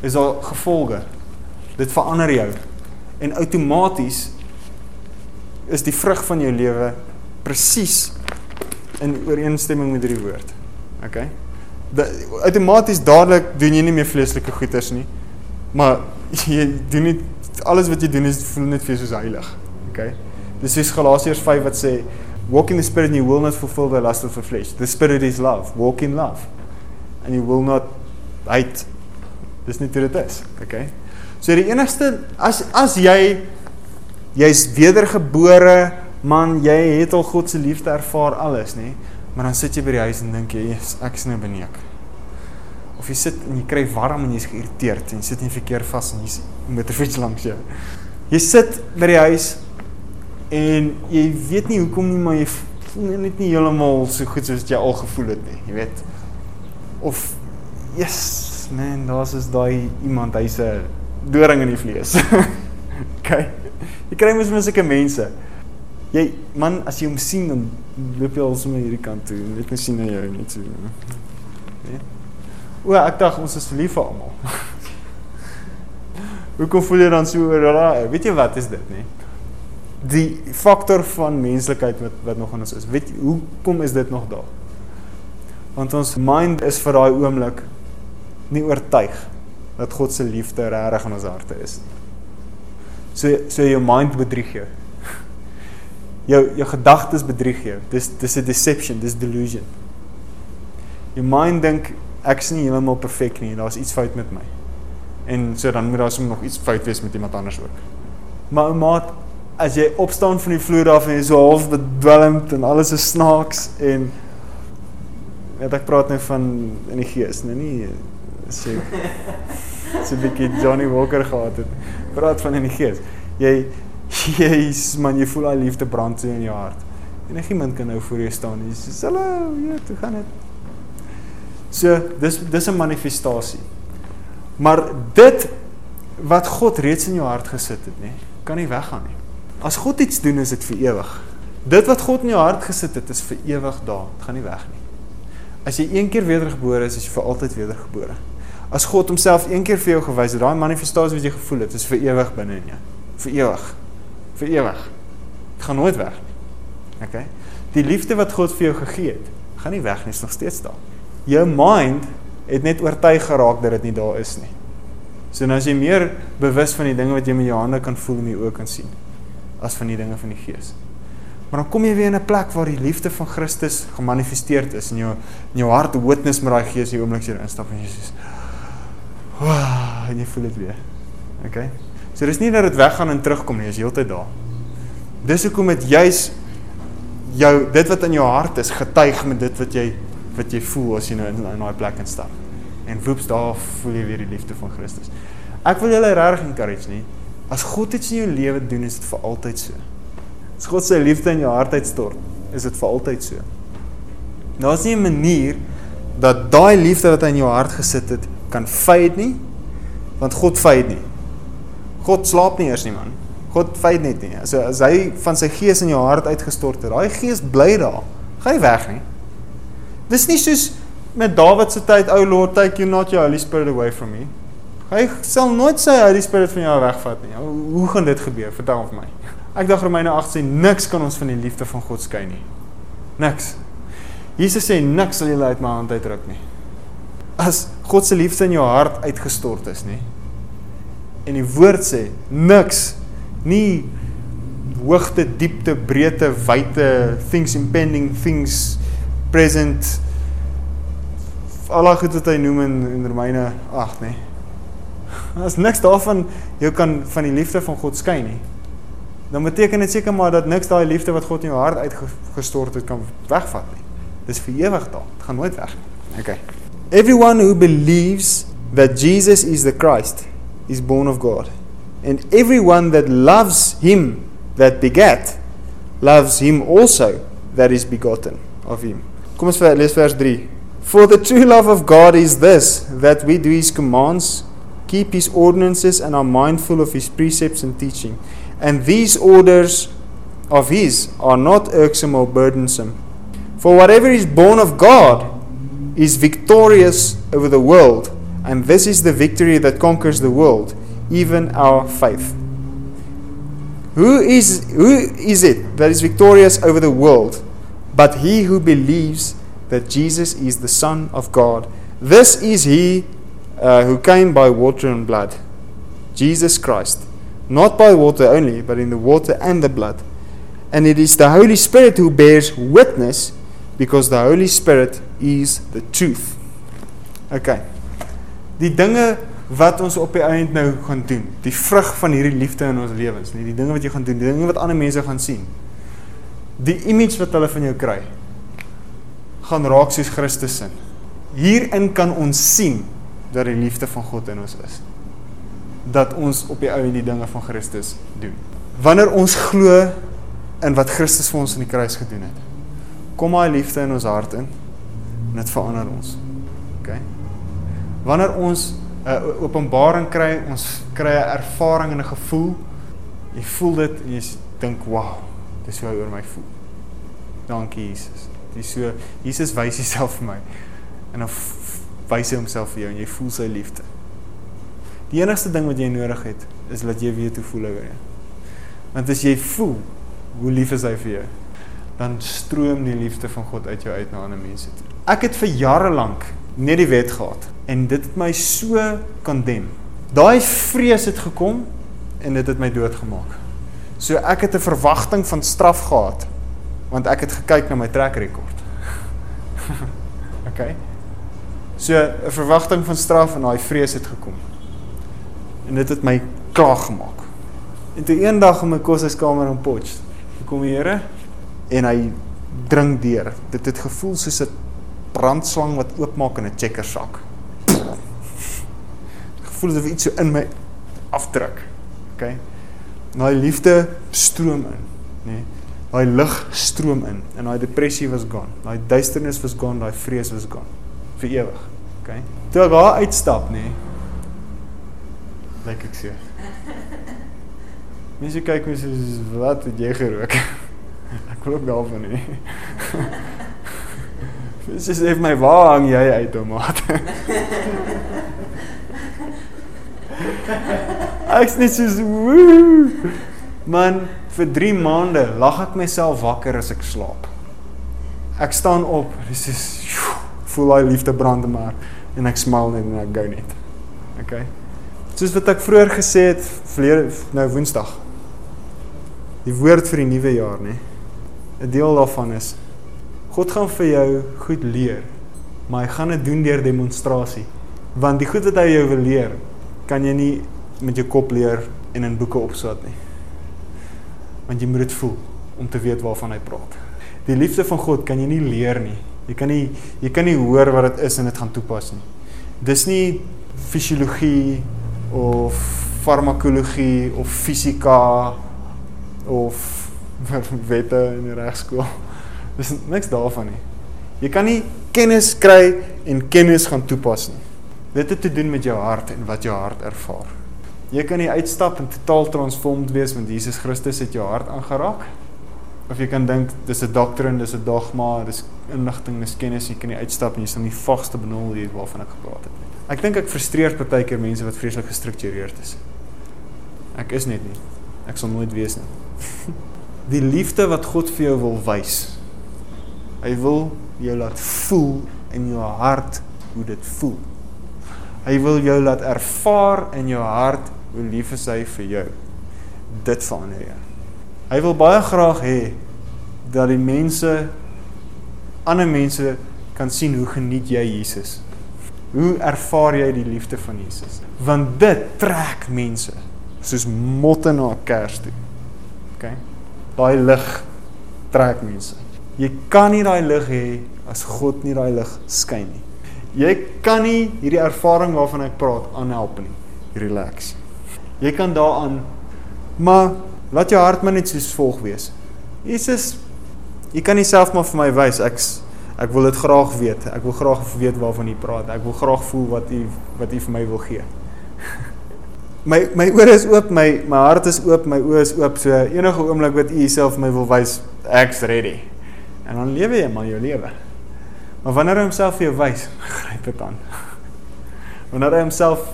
is daar gevolge. Dit verander jou. En outomaties is die vrug van jou lewe presies in ooreenstemming met hierdie woord. Okay? outomaties dadelik doen jy nie meer vleeslike goeders nie. Maar (laughs) jy doen nie alles wat jy doen is voel net vir soos heilig. Okay? Dis is Galasiërs 5 wat sê walk in the spirit and you will not fulfill the lust of the flesh. The spirit is love. Walk in love. And you will not hate. Dis nie hoe dit is. Okay? So die enigste as as jy jy's wedergebore man, jy het al God se liefde ervaar alles, nê? Maar dan sit jy by die huis en dink jy, yes, ek is nou beneek. Of jy sit en jy kry warm en jy's geïrriteerd en jy sit nie verkeer vas en jy's motorfiets langs jou. Jy sit by die huis en jy weet nie hoekom nie, maar jy voel net nie heeltemal so goed soos jy al gevoel het nie, jy weet. Of yes, man, daar's is daai iemand, hy's 'n doring in die vlees. (laughs) okay. Jy kry mos mens sulke mense. Jy man, as jy hom sien dan loop jy al sommer hierdie kant toe. Net net sien na jou net so. Nee. O, ek dink ons is lief vir almal. (laughs) Hoekom voel jy dan so oor daai? Weet jy wat is dit, nê? Die faktor van menslikheid wat wat nog in ons is. Weet jy hoekom is dit nog daar? Want ons mind is vir daai oomblik nie oortuig dat God se liefde regtig in ons harte is. So so jou mind bedrieg jou jou jou gedagtes bedrieg jou. Dis dis 'n deception, dis delusion. Jou mind dink ek's nie heeltemal perfek nie, daar's iets fout met my. En so dan moet daar sommer nog iets fout wees met iemand anders ook. Maar maat, as jy opstaan van die vloer af en jy so half bedwelmd en alles is snaaks en net ek praat nou van in die gees, nou nie sê so 'n bietjie Johnny Walker gehad het. Praat van in die gees. Jy Jesus man, jy voel daai liefde brand so in jou hart. Enigiemand kan nou voor jou staan en sê, "Hallo, ja, toe gaan dit." So, dis dis 'n manifestasie. Maar dit wat God reeds in jou hart gesit het, nê, kan nie weggaan nie. As God iets doen, is dit vir ewig. Dit wat God in jou hart gesit het, is vir ewig daar. Dit gaan nie weg nie. As jy een keer wedergebore is, is jy vir altyd wedergebore. As God homself een keer vir jou gewys het, daai manifestasie wat jy gevoel het, is vir ewig binne in jou. Vir ewig vir ewig. Dit gaan nooit weg nie. Okay? Die liefde wat God vir jou gegee het, gaan nie weg nie, is nog steeds daar. Jou mind het net oortuig geraak dat dit nie daar is nie. So nou as jy meer bewus van die dinge wat jy met jou hande kan voel en jou oë kan sien as van die dinge van die gees. Maar dan kom jy weer in 'n plek waar die liefde van Christus gemanifesteerd is in jou in jou hart witness met daai gees hier oomblik jy instap en jy sê, "Wow," en jy voel dit weer. Okay? So dis nie dat dit weggaan en terugkom nie, is heeltyd daar. Dis hoekom dit juis jou dit wat in jou hart is getuig met dit wat jy wat jy voel as jy nou in, in daai plek instap. En woeps daar voel jy weer die liefde van Christus. Ek wil julle regtig encourage nie. As God iets in jou lewe doen, is dit vir altyd so. As God sy liefde in jou hart uitstort, is dit vir altyd so. Daar's nie 'n manier dat daai liefde wat hy in jou hart gesit het kan fade nie, want God fade nie. God slaap nie eers nie man. God feit net nie. So as hy van sy gees in jou hart uitgestort het, daai gees bly daar. Gaan nie weg nie. Dis nie soos met Dawid se tyd, "O Lord, take you not your Holy Spirit away from me." Hy sal nooit sy Holy Spirit van jou wegvat nie. Hoe gaan dit gebeur? Vertel vir my. Ek dink Romeine 8 sê niks kan ons van die liefde van God skei nie. Niks. Jesus sê niks sal julle uit my hand uitruk nie. As God se liefde in jou hart uitgestort is, nie? En die woord sê niks nie hoogte, diepte, breedte, wyte, things impending, things present al daai goed wat hy noem in in Romeine 8, nê. (laughs) As niks daarvan jou kan van die liefde van God skei nie. Dan beteken dit seker maar dat niks daai liefde wat God in jou hart uitgestort het kan wegvat nie. Dis vir ewig daar. Dit gaan nooit weg nie. Okay. Everyone who believes that Jesus is the Christ is born of God. And everyone that loves him that begat loves him also that is begotten of him. Kom ons lees vers 3. For the true love of God is this that we do his commands, keep his ordinances and are mindful of his precepts and teaching. And these orders of his are not irksome or burdensome. For whatever is born of God is victorious over the world, and this is the victory that conquers the world, even our faith. Who is, who is it that is victorious over the world but he who believes that Jesus is the Son of God? This is he uh, who came by water and blood, Jesus Christ. Not by water only, but in the water and the blood. And it is the Holy Spirit who bears witness because the Holy Spirit is the truth. Okay. Die dinge wat ons op die eind nou gaan doen. Die vrug van hierdie liefde in ons lewens, nie die dinge wat jy gaan doen, die dinge wat ander mense gaan sien. Die image wat hulle van jou kry gaan raak soos Christus in. Hierin kan ons sien dat die liefde van God in ons is. Dat ons op die eind die dinge van Christus doen. Wanneer ons glo in wat Christus vir ons aan die kruis gedoen het, kom daai liefde in ons hart in en dit verander ons. OK. Wanneer ons 'n uh, openbaring kry, ons kry 'n ervaring en 'n gevoel. Jy voel dit en jy dink, "Wow, dis hoe hy oor my voel." Dankie Jesus. Dis so Jesus wys (laughs) homself vir my. En dan wys hy homself vir jou en jy voel sy liefde. Die enigste ding wat jy nodig het, is dat jy weet hoe voel hy oor jou. Want as jy voel hoe lief is hy vir jou, dan stroom die liefde van God uit jou uit na ander mense toe. Ek het vir jare lank net die wet gehad en dit het my so kondem. Daai vrees het gekom en dit het my doodgemaak. So ek het 'n verwagting van straf gehad want ek het gekyk na my trek rekord. (laughs) okay. So 'n verwagting van straf en daai vrees het gekom. En dit het my klaar gemaak. En toe eendag in my koshuiskamer in Potch, kom die Here en hy dring deur. Dit het gevoel soos 'n brandslang wat oopmaak in 'n checkersak voel asof iets so in my afdruk. OK. Daai liefde stroom in, nê. Nee, daai lig stroom in en daai depressie was gone. Daai duisternis was gone, daai vrees was gone vir ewig. OK. Toe ek daar uitstap, nê. Nee, lyk ek so. Mense kyk my so wat het jy gerook? (laughs) ek glo daarvan nie. (laughs) Dis is net my waar hang jy uit, tomaat. Ek's net so woe. Man, vir 3 maande lag ek myself wakker as ek slaap. Ek staan op, dis is voel daai liefde brand in my hart en ek smil net en ek gou net. Okay. Soos wat ek vroeër gesê het, verlede nou Woensdag. Die woord vir die nuwe jaar, nê. 'n Deel daarvan is God gaan vir jou goed leer, maar hy gaan dit doen deur demonstrasie. Want die goed wat hy jou wil leer, kan jy nie met jou kop leer en in boeke opsat nie. Want jy moet dit voel om te weet waarvan hy praat. Die liefde van God kan jy nie leer nie. Jy kan nie jy kan nie hoor wat dit is en dit gaan toepas nie. Dis nie fisiologie of farmakologie of fisika of (laughs) wette in die regskool. Dis niks daarvan nie. Jy kan nie kennis kry en kennis gaan toepas nie. Dit het te doen met jou hart en wat jou hart ervaar. Jy kan nie uitstap en totaal transformed wees want Jesus Christus het jou hart aangeraak. Of jy kan dink dis 'n doktrine, dis 'n dogma, dis inligting, dis kennis, jy kan nie uitstap en jy sal nie vagste benul hier waarvan ek gepraat het nie. Ek dink ek frustreer partykeer mense wat vreeslik gestruktureerd is. Ek is net nie. Ek sal nooit wees nie. (laughs) Die liefde wat God vir jou wil wys. Hy wil jou laat voel in jou hart hoe dit voel. Hy wil jou laat ervaar in jou hart hoe lief is hy vir jou. Dit verander jou. Hy wil baie graag hê dat die mense ander mense kan sien hoe geniet jy Jesus Hoe ervaar jy die liefde van Jesus? Want dit trek mense soos motte na 'n kers toe. OK? Daai lig trek mense. Jy kan nie daai lig hê as God nie daai lig skyn nie. Jy kan nie hierdie ervaring waarvan ek praat aanhelp nie. Relax. Jy kan daaraan maar laat jou hart maar net soos volg wees. Jesus, jy kan nie self maar vir my wys ek's Ek wil dit graag weet. Ek wil graag weet waarvan jy praat. Ek wil graag voel wat jy wat jy vir my wil gee. (laughs) my my ore is oop, my my hart is oop, my oë is oop. So enige oomblik wat u vir my wil wys, ek's ready. En dan lewe jy maar jou lewe. Maar wanneer hy homself vir jou wys, (laughs) gryp dit aan. wanneer hy homself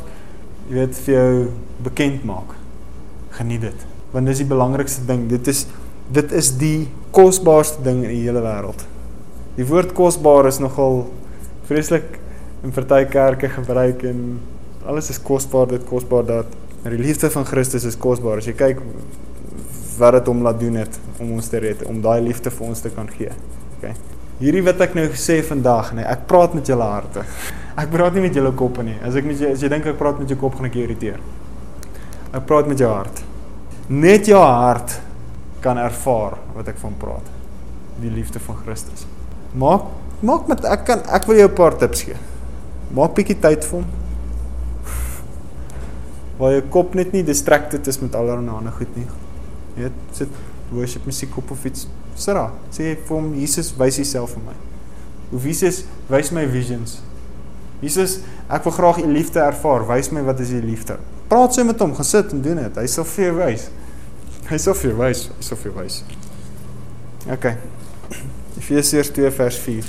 jy weet vir jou bekend maak, geniet dit. Want dis die belangrikste ding. Dit is dit is die kosbaarste ding in die hele wêreld. Die woord kosbaar is nogal vreeslik in party kerke gebruik en alles is kosbaar, dit kosbaar dat. Maar die liefde van Christus is kosbaar. As jy kyk wat dit hom laat doen het om ons te red, om daai liefde vir ons te kan gee. OK. Hierdie wat ek nou gesê vandag, nee, ek praat met julle harte. Ek praat nie met julle koppe nie. As ek met jy as jy dink ek praat met jou kop, gaan ek jou irriteer. Ek praat met jou hart. Net jou hart kan ervaar wat ek van praat. Die liefde van Christus. Maak maak met ek kan ek wil jou 'n paar tips gee. Maak bietjie tyd vir hom. Waar jou kop net nie distracted is met allerlei ander goed nie. Jy weet, sit worship musiek op of iets. Sara, sê vir hom Jesus wys jouself vir my. Hoe Jesus wys my visions. Jesus, ek wil graag u liefde ervaar. Wys my wat is u liefde. Praat sy met hom, gaan sit en doen dit. Hy sal vir jou wys. Hy sal vir jou wys, hy sal vir jou wys. Okay. Efesiërs 2 vers 4.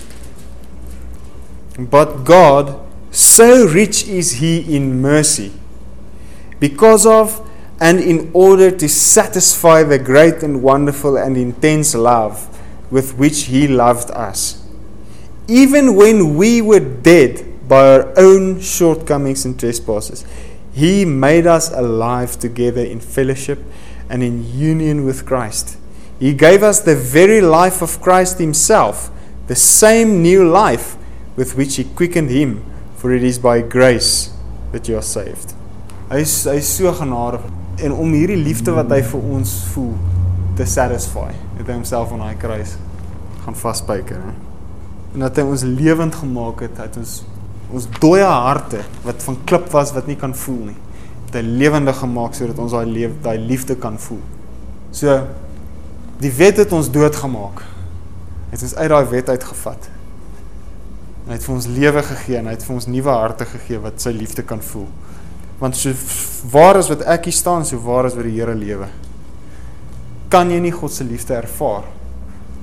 But God, so rich is he in mercy, because of and in order to satisfy the great and wonderful and intense love with which he loved us. Even when we were dead by our own shortcomings and trespasses, he made us alive together in fellowship and in union with Christ. He gave us the very life of Christ Himself, the same new life with which He quickened Him, for it is by grace that you are saved. Hy is hy is so genadig en om hierdie liefde wat hy vir ons voel te satisfy, het hy homself aan daai kruis gaan vaspyker, hè. En dat hy ons lewend gemaak het, het ons ons dooie harte wat van klip was wat nie kan voel nie, het hy lewendig gemaak sodat ons daai lewe daai liefde kan voel. So Die wet het ons doodgemaak. Het ons uit daai wet uitgevat. Hy het vir ons lewe gegee en hy het vir ons nuwe harte gegee wat sy liefde kan voel. Want so waar is wat ek hier staan, so waar is wat die Here lewe. Kan jy nie God se liefde ervaar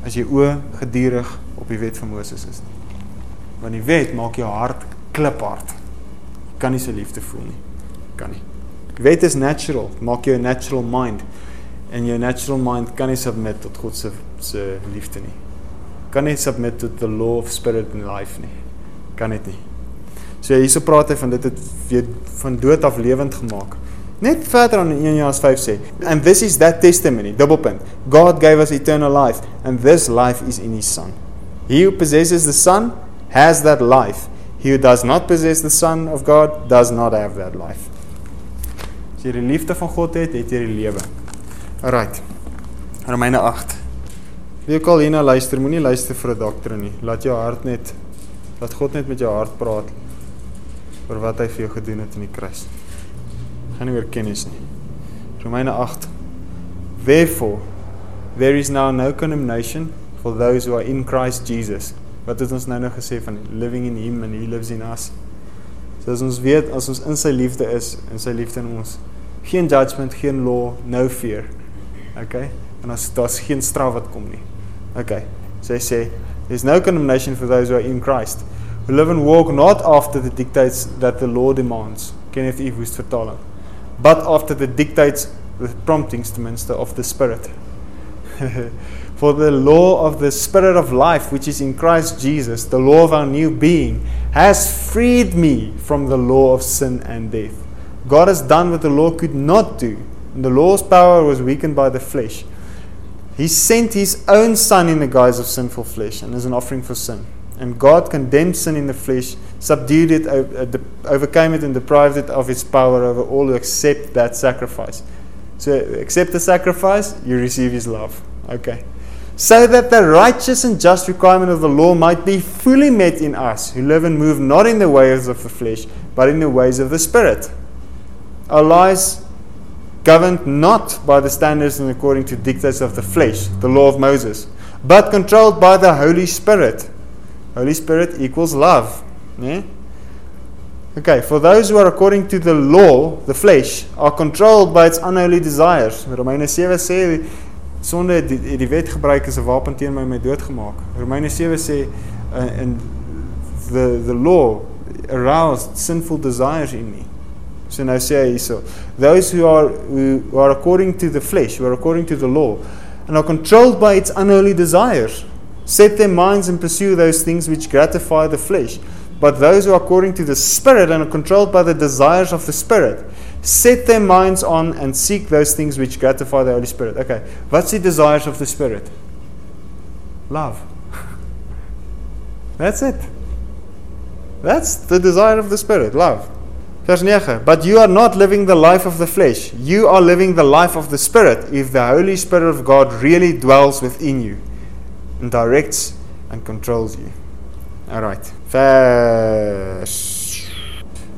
as jy o gedurig op die wet van Moses is nie. Want die wet maak jou hart kliphard. Jy kan nie sy liefde voel nie. Kan nie. Die wet is natural, maak jou 'n natural mind en jou natural mind kan nie submit tot God se se liefde nie. Kan nie submit tot the law of spirit and life nie. Kan dit nie. So hierso praat hy van dit het weer van dood af lewend gemaak. Net verder aan in 1 Johannes 5 sê, and this is that testimony, double point. God gave us eternal life and this life is in his son. He who possesses the son has that life. He who does not possess the son of God does not have that life. As jy die liefde van God het, het jy die lewe. Alright. Romeine 8. Wie ook al hierna luister, moenie luister vir 'n dokter nie. Laat jou hart net laat God net met jou hart praat oor wat hy vir jou gedoen het in die kruis. Gaan nie oor kennis nie. Romeine 8. Therefore there is now no condemnation for those who are in Christ Jesus. Wat het ons nou nou gesê van living in him and he lives in us. So as ons weet as ons in sy liefde is en sy liefde in ons, geen judgment, geen law, no fear. Okay? En as daar's geen straf wat kom nie. Okay. So hy sê there's no condemnation for those who are in Christ who live and walk not after the dictates that the law demands. Kenneth E. Woest. But after the dictates the promptings ten minste of the spirit. (laughs) for the law of the spirit of life which is in Christ Jesus, the law of our new being, has freed me from the law of sin and death. God has done what the law could not do and the law's power was weakened by the flesh. He sent his own son in the guise of sinful flesh and as an offering for sin. And God condemned sin in the flesh, subdued it, uh, overcame it, and deprived it of its power over all who accept that sacrifice. So, accept the sacrifice, you receive His love. Okay. So that the righteous and just requirement of the law might be fully met in us, who live and move not in the ways of the flesh, but in the ways of the Spirit. Our lives governed not by the standards and according to dictates of the flesh, the law of Moses, but controlled by the Holy Spirit. Holy Spirit equals love. Yeah? Okay, for those who are according to the law, the flesh, are controlled by its unholy desires. Romeine 7 sê sonde die, die wet gebruik as 'n wapen teen my my doodgemaak. Romeine 7 sê uh, in the the law aroused sinful desires in me. So nou sê hy hierso, those who are who, who are according to the flesh, who are according to the law, and are controlled by its unholy desires, set their minds and pursue those things which gratify the flesh. But those who are according to the Spirit and are controlled by the desires of the Spirit, set their minds on and seek those things which gratify the Holy Spirit. Okay, what's the desires of the Spirit? Love. (laughs) That's it. That's the desire of the Spirit, love. Vers 9. But you are not living the life of the flesh. You are living the life of the Spirit if the Holy Spirit of God really dwells within you directs and controls you. All right. Vers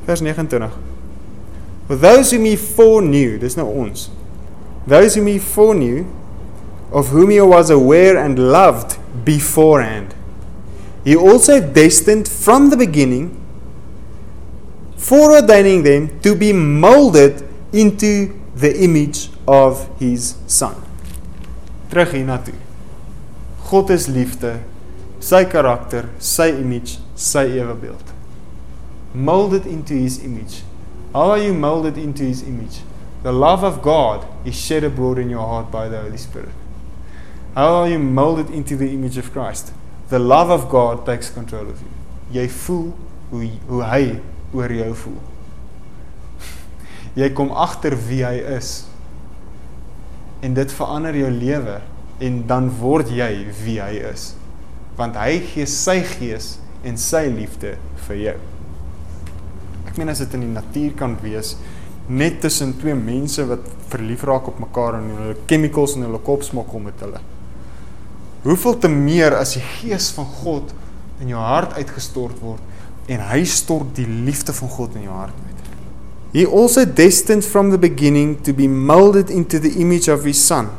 Vers 29. For those whom he foreknew, dis nou ons. Those whom he foreknew, of whom he was aware and loved beforehand. He also destined from the beginning foreordaining them to be molded into the image of his son. Terug hiernatoe. God is liefde, sy karakter, sy image, sy ewebeeld. Molded into his image. How are you molded into his image? The love of God is shed abroad in your heart by the Holy Spirit. How are you molded into the image of Christ? The love of God takes control of you. Jy voel hoe hoe hy oor jou voel. (laughs) Jy kom agter wie hy is. En dit verander jou lewe en dan word jy wie hy is. Want hy gee sy gees en sy liefde vir jou. Ek meen as dit in die natuur kan wees net tussen twee mense wat verlief raak op mekaar en hulle chemicals in hulle kop smokkel met hulle. Hoeveel te meer as die gees van God in jou hart uitgestort word en hy stort die liefde van God in jou hart uit. He also destined from the beginning to be molded into the image of his son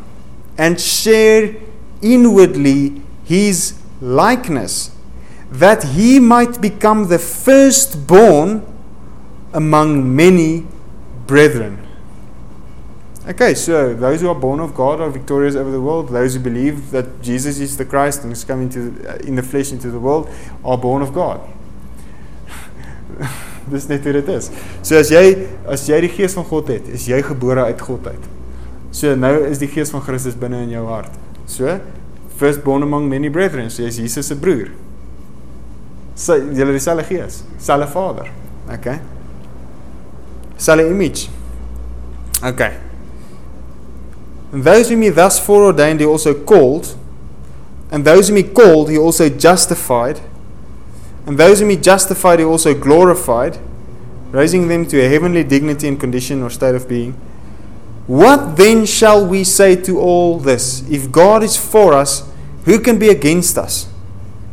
and share inwardly his likeness that he might become the firstborn among many brethren. Okay, so those who are born of God are victorious over the world. Those who believe that Jesus is the Christ and is coming to, in the flesh into the world are born of God. (laughs) Dis net hoe dit is. So as jy as jy die gees van God het, is jy gebore uit God uit. So nou is die gees van Christus binne in jou hart. So first born among many brethren, so jy is Jesus se broer. So jy het dieselfde gees, selfe Vader. Okay. Selfe image. Okay. And those whom he thus foreordained, he also called. And those whom he called, he also justified. And those whom he justified, he also glorified, raising them to a heavenly dignity and condition or state of being. What then shall we say to all this? If God is for us, who can be against us?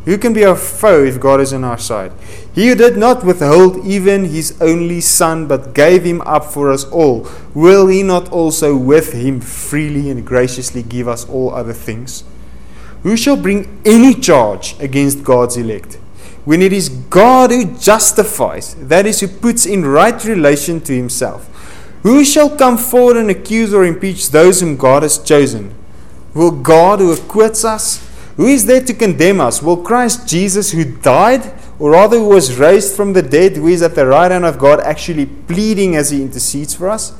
Who can be our foe if God is on our side? He who did not withhold even his only Son, but gave him up for us all, will he not also with him freely and graciously give us all other things? Who shall bring any charge against God's elect? when it is God who justifies, that is, who puts in right relation to himself. Who shall come forward and accuse or impeach those whom God has chosen? Will God who acquits us? Who is there to condemn us? Will Christ Jesus, who died, or rather who was raised from the dead, who is at the right hand of God, actually pleading as he intercedes for us?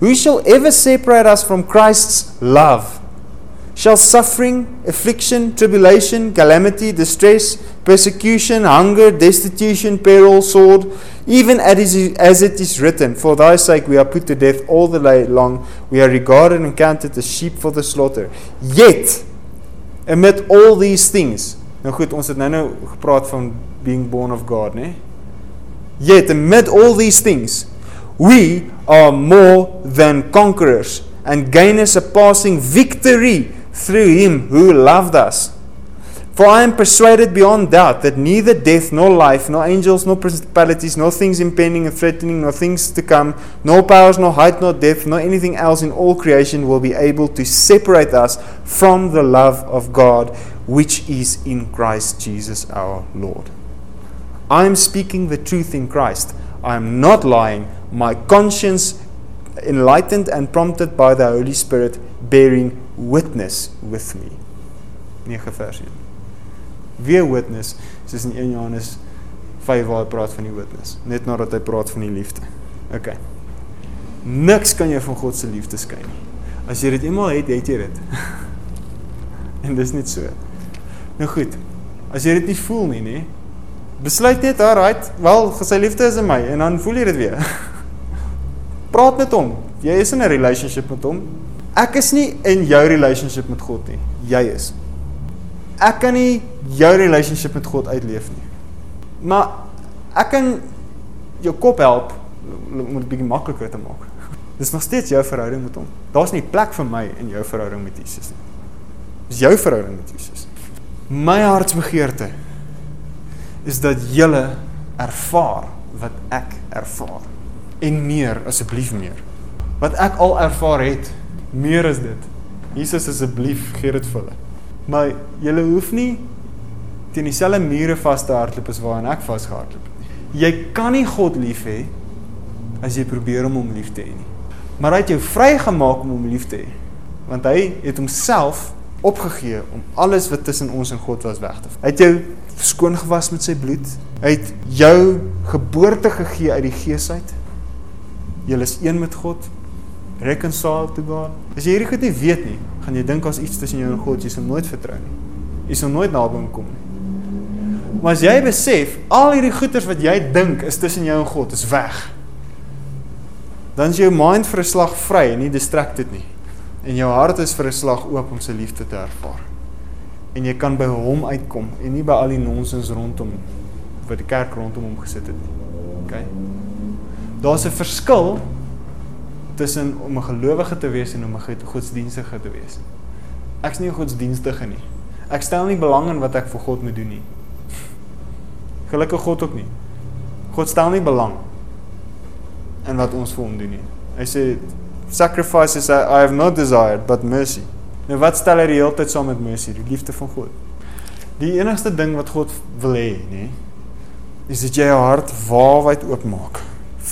Who shall ever separate us from Christ's love? Shall suffering, affliction, tribulation, calamity, distress, persecution, hunger, destitution, peril, sword, even as it is written, For thy sake we are put to death all the day long, we are regarded and counted as sheep for the slaughter. Yet, amid all these things, Nou goed, ons het nou nou gepraat van being born of God, né? Yet amid all these things, we are more than conquerors and gain a surpassing victory through him who loved us. For I am persuaded beyond doubt that neither death nor life, nor angels, nor principalities, nor things impending and threatening, nor things to come, nor powers, nor height, nor depth, nor anything else in all creation will be able to separate us from the love of God which is in Christ Jesus our Lord. I am speaking the truth in Christ. I am not lying. My conscience, enlightened and prompted by the Holy Spirit, bearing witness with me. 9 vers 1. Wie witness soos in 1 Johannes 5 waar hy praat van die witness, net nadat hy praat van die liefde. OK. Niks kan jou van God se liefde skei nie. As jy dit eenmaal het, het jy dit. (laughs) en dis net so. Nou goed. As jy dit nie voel nie, nê? Besluit net, alright, wel, sy liefde is in my en dan voel jy dit weer. (laughs) Praat met hom. Jy is in 'n relationship met hom. Ek is nie in jou relationship met God nie. Jy is. Ek kan nie jou relationship met God uitleef nie. Maar ek kan jou kop help om dit bietjie makliker te maak. (laughs) Dis nog steeds jou verhouding met hom. Daar's nie plek vir my in jou verhouding met Jesus nie. Dis jou verhouding met Jesus. My hartsbegeerte is dat julle ervaar wat ek ervaar en meer asseblief meer. Wat ek al ervaar het, meer is dit. Jesus asseblief gee dit vir hulle. Maar julle hoef nie teen dieselfde mure vas te hardloop as waarin ek vasgehardloop het. Jy kan nie God lief hê as jy probeer om hom lief te hê nie. Maar hy het jou vrygemaak om hom lief te hê. Want hy het homself opgegee om alles wat tussen ons en God was weg te vat. Hy het jou skoon gewas met sy bloed. Hy het jou geboorte gegee uit die gees uit. Jy is een met God. Reconciled to God. As jy hierdie goed nie weet nie, gaan jy dink daar's iets tussen jou en God, jy sal nooit vertrou nie. Jy sal nooit naby hom kom nie. Maar as jy besef al hierdie goeders wat jy dink is tussen jou en God is weg. Dan is jou mind vir 'n slag vry en nie distracted nie. En jou hart is vir 'n slag oop om sy liefde te ervaar. En jy kan by hom uitkom en nie by al die nonsens rondom wat die kerk rondom hom gesit het nie. OK? Daar's 'n verskil tussen om 'n gelowige te wees en om 'n godsdienstige te wees. Ek's nie 'n godsdienstige nie. Ek stel nie belang in wat ek vir God moet doen nie. Gelukkig God ook nie. God stel nie belang in wat ons vir hom doen nie. Hy sê sacrifices I, I have not desired but mercy. Nou wat stel hy die hele tyd saam met mercy, die liefde van God? Die enigste ding wat God wil hê, nê, is dat jy jou hart waarwyd oopmaak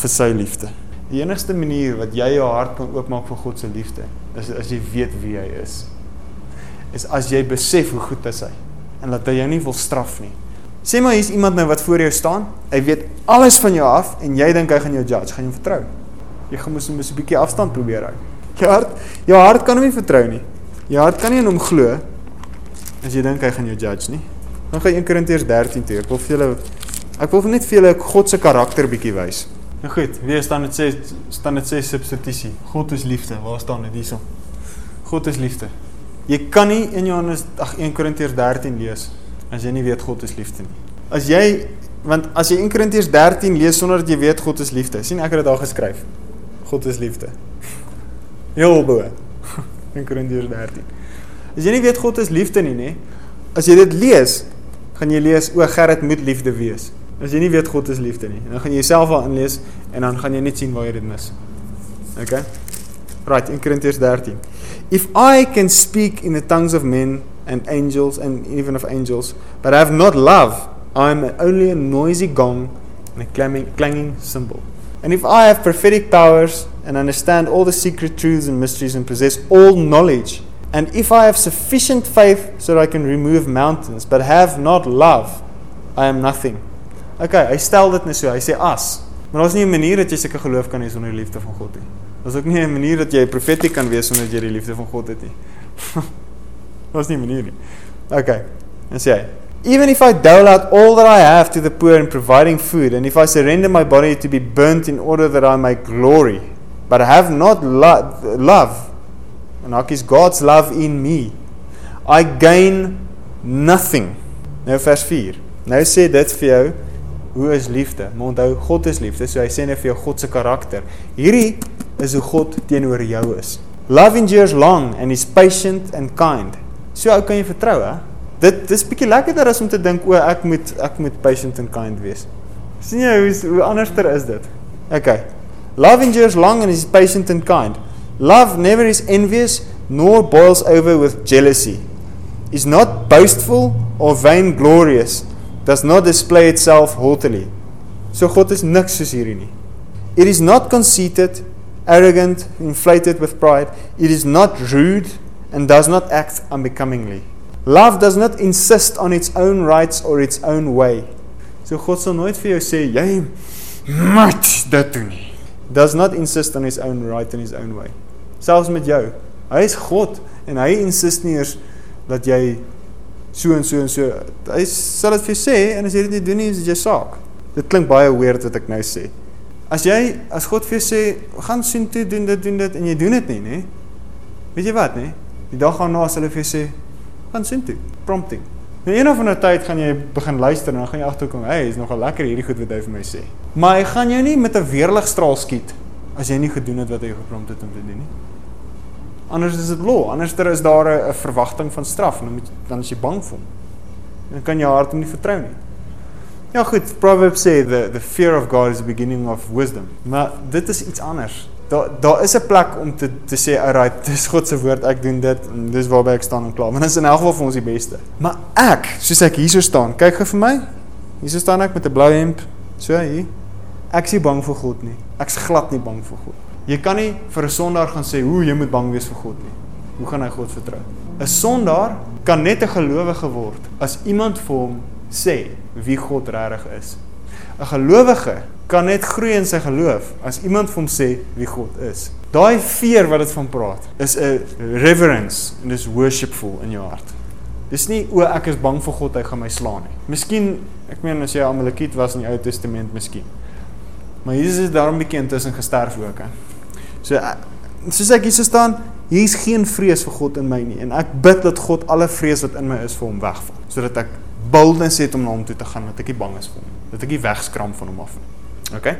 vir sy liefde. Die enigste manier wat jy jou hart kan oopmaak vir God se liefde, is as jy weet wie hy is. Is as jy besef hoe goed is hy en dat hy jou nie wil straf nie. Sê maar hier's iemand nou wat voor jou staan. Hy weet alles van jou af en jy dink hy gaan jou judge, gaan jou vertrou. Jy gaan mos 'n bietjie afstand probeer hou. Jou hart, jou hart kan hom nie vertrou nie. Jou hart kan nie in hom glo as jy dink hy gaan jou judge nie. Dan gaan 1 Korintiërs 13 toe. Ek wil vir julle ek wil net vir julle God se karakter bietjie wys. Nou goed, wie staan dit sê staan dit sê substitusie. God is liefde. Waar staan dit hierso? God is liefde. Jy kan nie in Johannes ag 1 Korintiërs 13 lees as jy nie weet God is liefde nie. As jy want as jy 1 Korintiërs 13 lees sonder dat jy weet God is liefde, sien ek het dit daar geskryf. God is liefde. Heel bo. (laughs) 1 Korintiërs 13. As jy nie weet God is liefde nie, nê? As jy dit lees, gaan jy lees o Gerrit moet liefde wees. As jy nie weet God is liefde nie, dan gaan jy jouself al inlees en dan gaan jy net sien waar jy dit mis. Okay? Right, 1 Korintiërs 13. If I can speak in the tongues of men and angels and even of angels, but I have not love, I am only a noisy gong and a clanging, clanging cymbal. And if I have prophetic powers and understand all the secret truths and mysteries and possess all knowledge, and if I have sufficient faith so that I can remove mountains, but have not love, I am nothing. Okay, hy stel dit net so. Hy sê as. Maar daar's nie 'n manier dat jy sulke geloof kan hê sonder die liefde van God nie. Daar's ook nie 'n manier dat jy profeties kan wees sonder dat jy die liefde van God het nie. (laughs) Daar's nie 'n manier nie. Okay. En sê hy, even if I dole out all that I have to the poor in providing food, and if I surrender my body to be burnt in order that I may glory, but I have not lo love, and like is God's love in me, I gain nothing. Nou vers 4. Nou sê dit vir jou hoe is liefde? Maar onthou God is liefde, so hy sê net vir jou God se karakter. Hierdie is hoe God teenoor jou is. Love endures long and is patient and kind. So ou kan jy vertrou, hè? Dit dis bietjie lekkerder as om te dink o, ek moet ek moet patient and kind wees. sien jy hoe hoe anderster is dit? Okay. Love endures long and is patient and kind. Love never is envious nor boils over with jealousy. Is not boastful or vainglorious. Does not display itself haughtily. So God is niks soos hierdie nie. It is not conceited, arrogant, inflated with pride. It is not rude and does not act unbecomingly. Love does not insist on its own rights or its own way. So God sal nooit vir jou sê jy moet dit doen nie. Does not insist on his own right and his own way. Selfs met jou. Hy is God en hy insist nie eers dat jy so en so en so. Hy sal dit vir sê en as jy dit nie doen nie, is dit jou saak. Dit klink baie weird wat ek nou sê. As jy as God vir jou sê, gaan sien toe doen dit doen dit en jy doen dit nie, nê? Weet jy wat, nê? Die dag gaan na as hulle vir jou sê, gaan sien toe, prompting. En eendag van 'n tyd gaan jy begin luister en dan gaan jy agterkom, hey, is nogal lekker hierdie goed wat hy vir my sê. Maar hy gaan jou nie met 'n weerligstraal skiet as jy nie gedoen het wat hy geprompt het om te doen nie. Anders is dit law, anders is daar 'n verwagting van straf en dan moet dan is jy bang vir hom. Dan kan jy hart hom nie vertrou nie. Ja goed, Proverbs sê the the fear of God is the beginning of wisdom. Maar dit is iets anders. Daar daar is 'n plek om te te sê, "Alright, (laughs) dis God se woord, ek doen dit en dis waarby ek staan en klaar." Want dit is in elk geval vir ons die beste. Maar ek, soos ek hierso staan, kyk gou vir my. Hierso staan ek met 'n blou hemp, so hier. Ek is nie bang vir God nie. Ek's glad nie bang vir God. Jy kan nie vir 'n sondaar gaan sê, "Hoe jy moet bang wees vir God nie." Hoe gaan hy God vertrou? 'n Sondaar kan net 'n gelowige word as iemand vir hom sê wie God regtig is. 'n Gelowige kan net groei in sy geloof as iemand vir hom sê wie God is. Daai fear wat dit van praat, is 'n reverence en dis worshipful in jou hart. Dis nie o ek is bang vir God hy gaan my slaan nie. Miskien, ek meen as jy Amalekiet was in die Ou Testament miskien. Maar Jesus het daarom 'n bietjie intussen gesterf ook hè. So soos ek hier so staan, hier's geen vrees vir God in my nie en ek bid dat God alle vrees wat in my is vir hom wegval sodat ek boldness het om na hom toe te gaan dat ek nie bang is vir hom dat ek nie wegskram van hom af nie. Okay?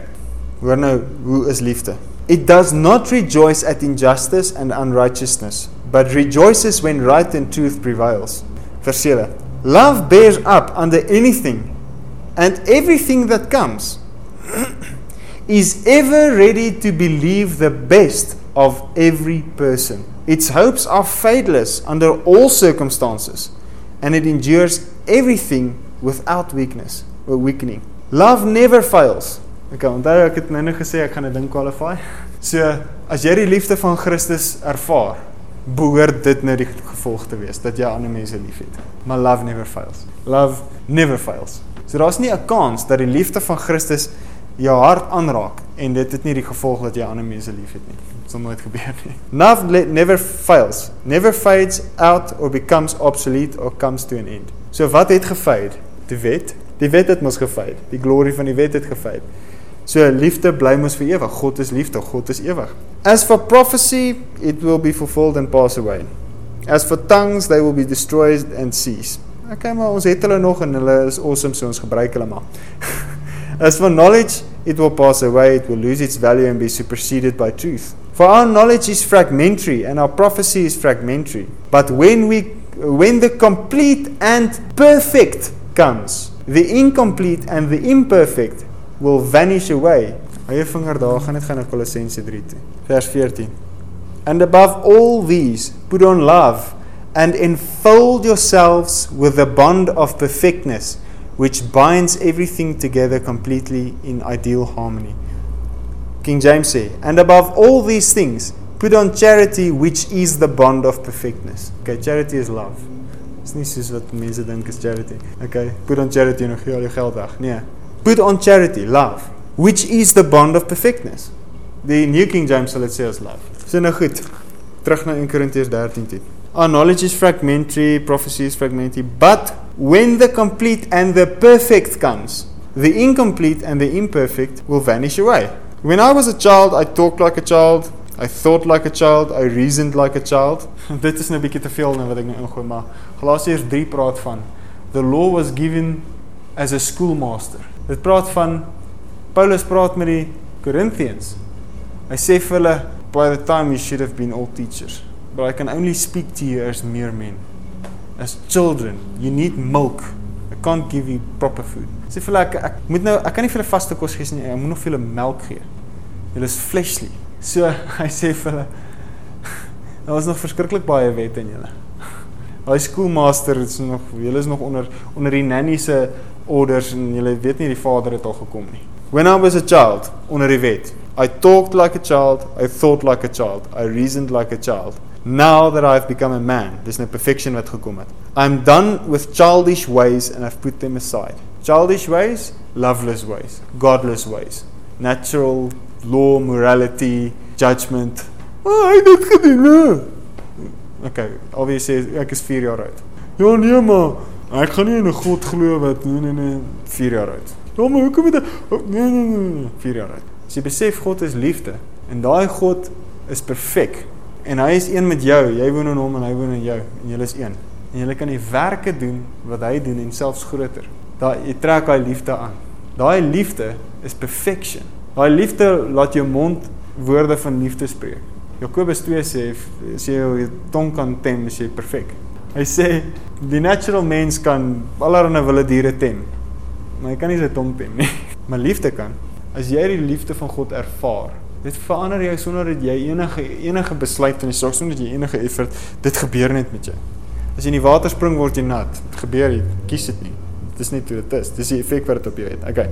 Hoor nou, hoe is liefde? It does not rejoice at injustice and unrighteousness, but rejoices when right and truth prevails. Vers 7. Love bears up under anything and everything that comes. (clears throat) is ever ready to believe the best of every person. Its hopes are fadeless under all circumstances, and it endures everything without weakness or weakening. Love never fails. Ek onthou ek het nou net gesê ek gaan 'n ding qualify. So, as jy die liefde van Christus ervaar, behoort dit nou die gevolg te wees dat jy ander mense liefhet. Maar love never fails. Love never fails. So daar's nie 'n kans dat die liefde van Christus jou hart aanraak en dit het nie die gevolg dat jy ander mense liefhet nie. Dit sal nooit gebeur nie. Love never fails. Never fades out or becomes obsolete or comes to an end. So wat het gefade? Die wet. Die wet het mos gefade. Die glorie van die wet het gefade. So liefde bly mos vir ewig. God is liefde. God is ewig. As for prophecy, it will be fulfilled and pass away. As for tongues, they will be destroyed and cease. Okay, maar ons het hulle nog en hulle is awesome so ons gebruik hulle maar. (laughs) As for knowledge, it will pass away, it will lose its value and be superseded by truth. For our knowledge is fragmentary and our prophecy is fragmentary. But when we when the complete and perfect comes, the incomplete and the imperfect will vanish away. Hou jou vinger daar, gaan dit gaan na Kolossense 3 toe. Vers 14. And above all these, put on love and enfold yourselves with the bond of perfectness which binds everything together completely in ideal harmony. King James say, and above all these things, put on charity, which is the bond of perfectness. Okay, charity is love. Dis nie soos wat mense dink is charity. Okay, put on charity en gee al jou geld weg. Nee. Put on charity, love, which is the bond of perfectness. Die New King James sal dit sê as love. So nou goed. Terug na 1 Korintiërs 13 toe. Our knowledge is fragmentary, prophecy is fragmentary, but when the complete and the perfect comes, the incomplete and the imperfect will vanish away. When I was a child, I talked like a child, I thought like a child, I reasoned like a child. (laughs) Dit is nou 'n bietjie te veel nou wat ek nou ingooi, maar Galasiërs 3 praat van the law was given as a schoolmaster. Dit praat van Paulus praat met die Corinthians. Hy sê vir hulle by the time you should have been all teachers, but I can only speak to you as mere men. As children, you need milk. I can't give you proper food. Sê vir hulle ek, ek moet nou ek kan nie vir hulle vaste kos gee nie. Ek moet nog vir hulle melk gee. Julle is fleshly. So (laughs) hy sê vir hulle (laughs) daar was nog verskriklik baie wette in julle. (laughs) Daai schoolmaster is nog julle is nog onder onder die nanny se orders en julle weet nie die vader het al gekom nie. When I was a child onder die wet, I talked like a child, I thought like a child, I reasoned like a child. Now that I've become a man, there's no perfection wat gekom het. I'm done with childish ways and I've put them aside. Childish ways, loveless ways, godless ways, natural law, morality, judgment. Oh, hy het dit gedoen. Nee. Okay, obviously ek is 4 jaar oud. Ja nee maar, ek gaan nie in 'n God glo wat nee nee nee 4 jaar oud. Ja maar hoekom het oh, nee nee nee 4 jaar oud. As jy besef God is liefde en daai God is perfek en hy is een met jou, jy woon in hom en hy woon in jou en julle is een. En julle kan die werke doen wat hy doen en selfs groter. Daai jy trek daai liefde aan. Daai liefde is perfection. Daai liefde laat jou mond woorde van liefde spreek. Jakobus 2 sê as jy jou tong kan tem, is jy perfek. Hy sê die natural mens kan allerlei wilde diere tem. Maar hy kan nie sy tong tem nie. (laughs) Maar liefde kan. As jy die liefde van God ervaar, dit verander jou sonder dat jy enige enige besluit in die saak sonder dat jy enige effort dit gebeur net met jou. As jy in die water spring word jy nat. Dit gebeur jy kies dit nie. Dit is net hoe dit is. Dis die effek wat dit op jou het. Okay.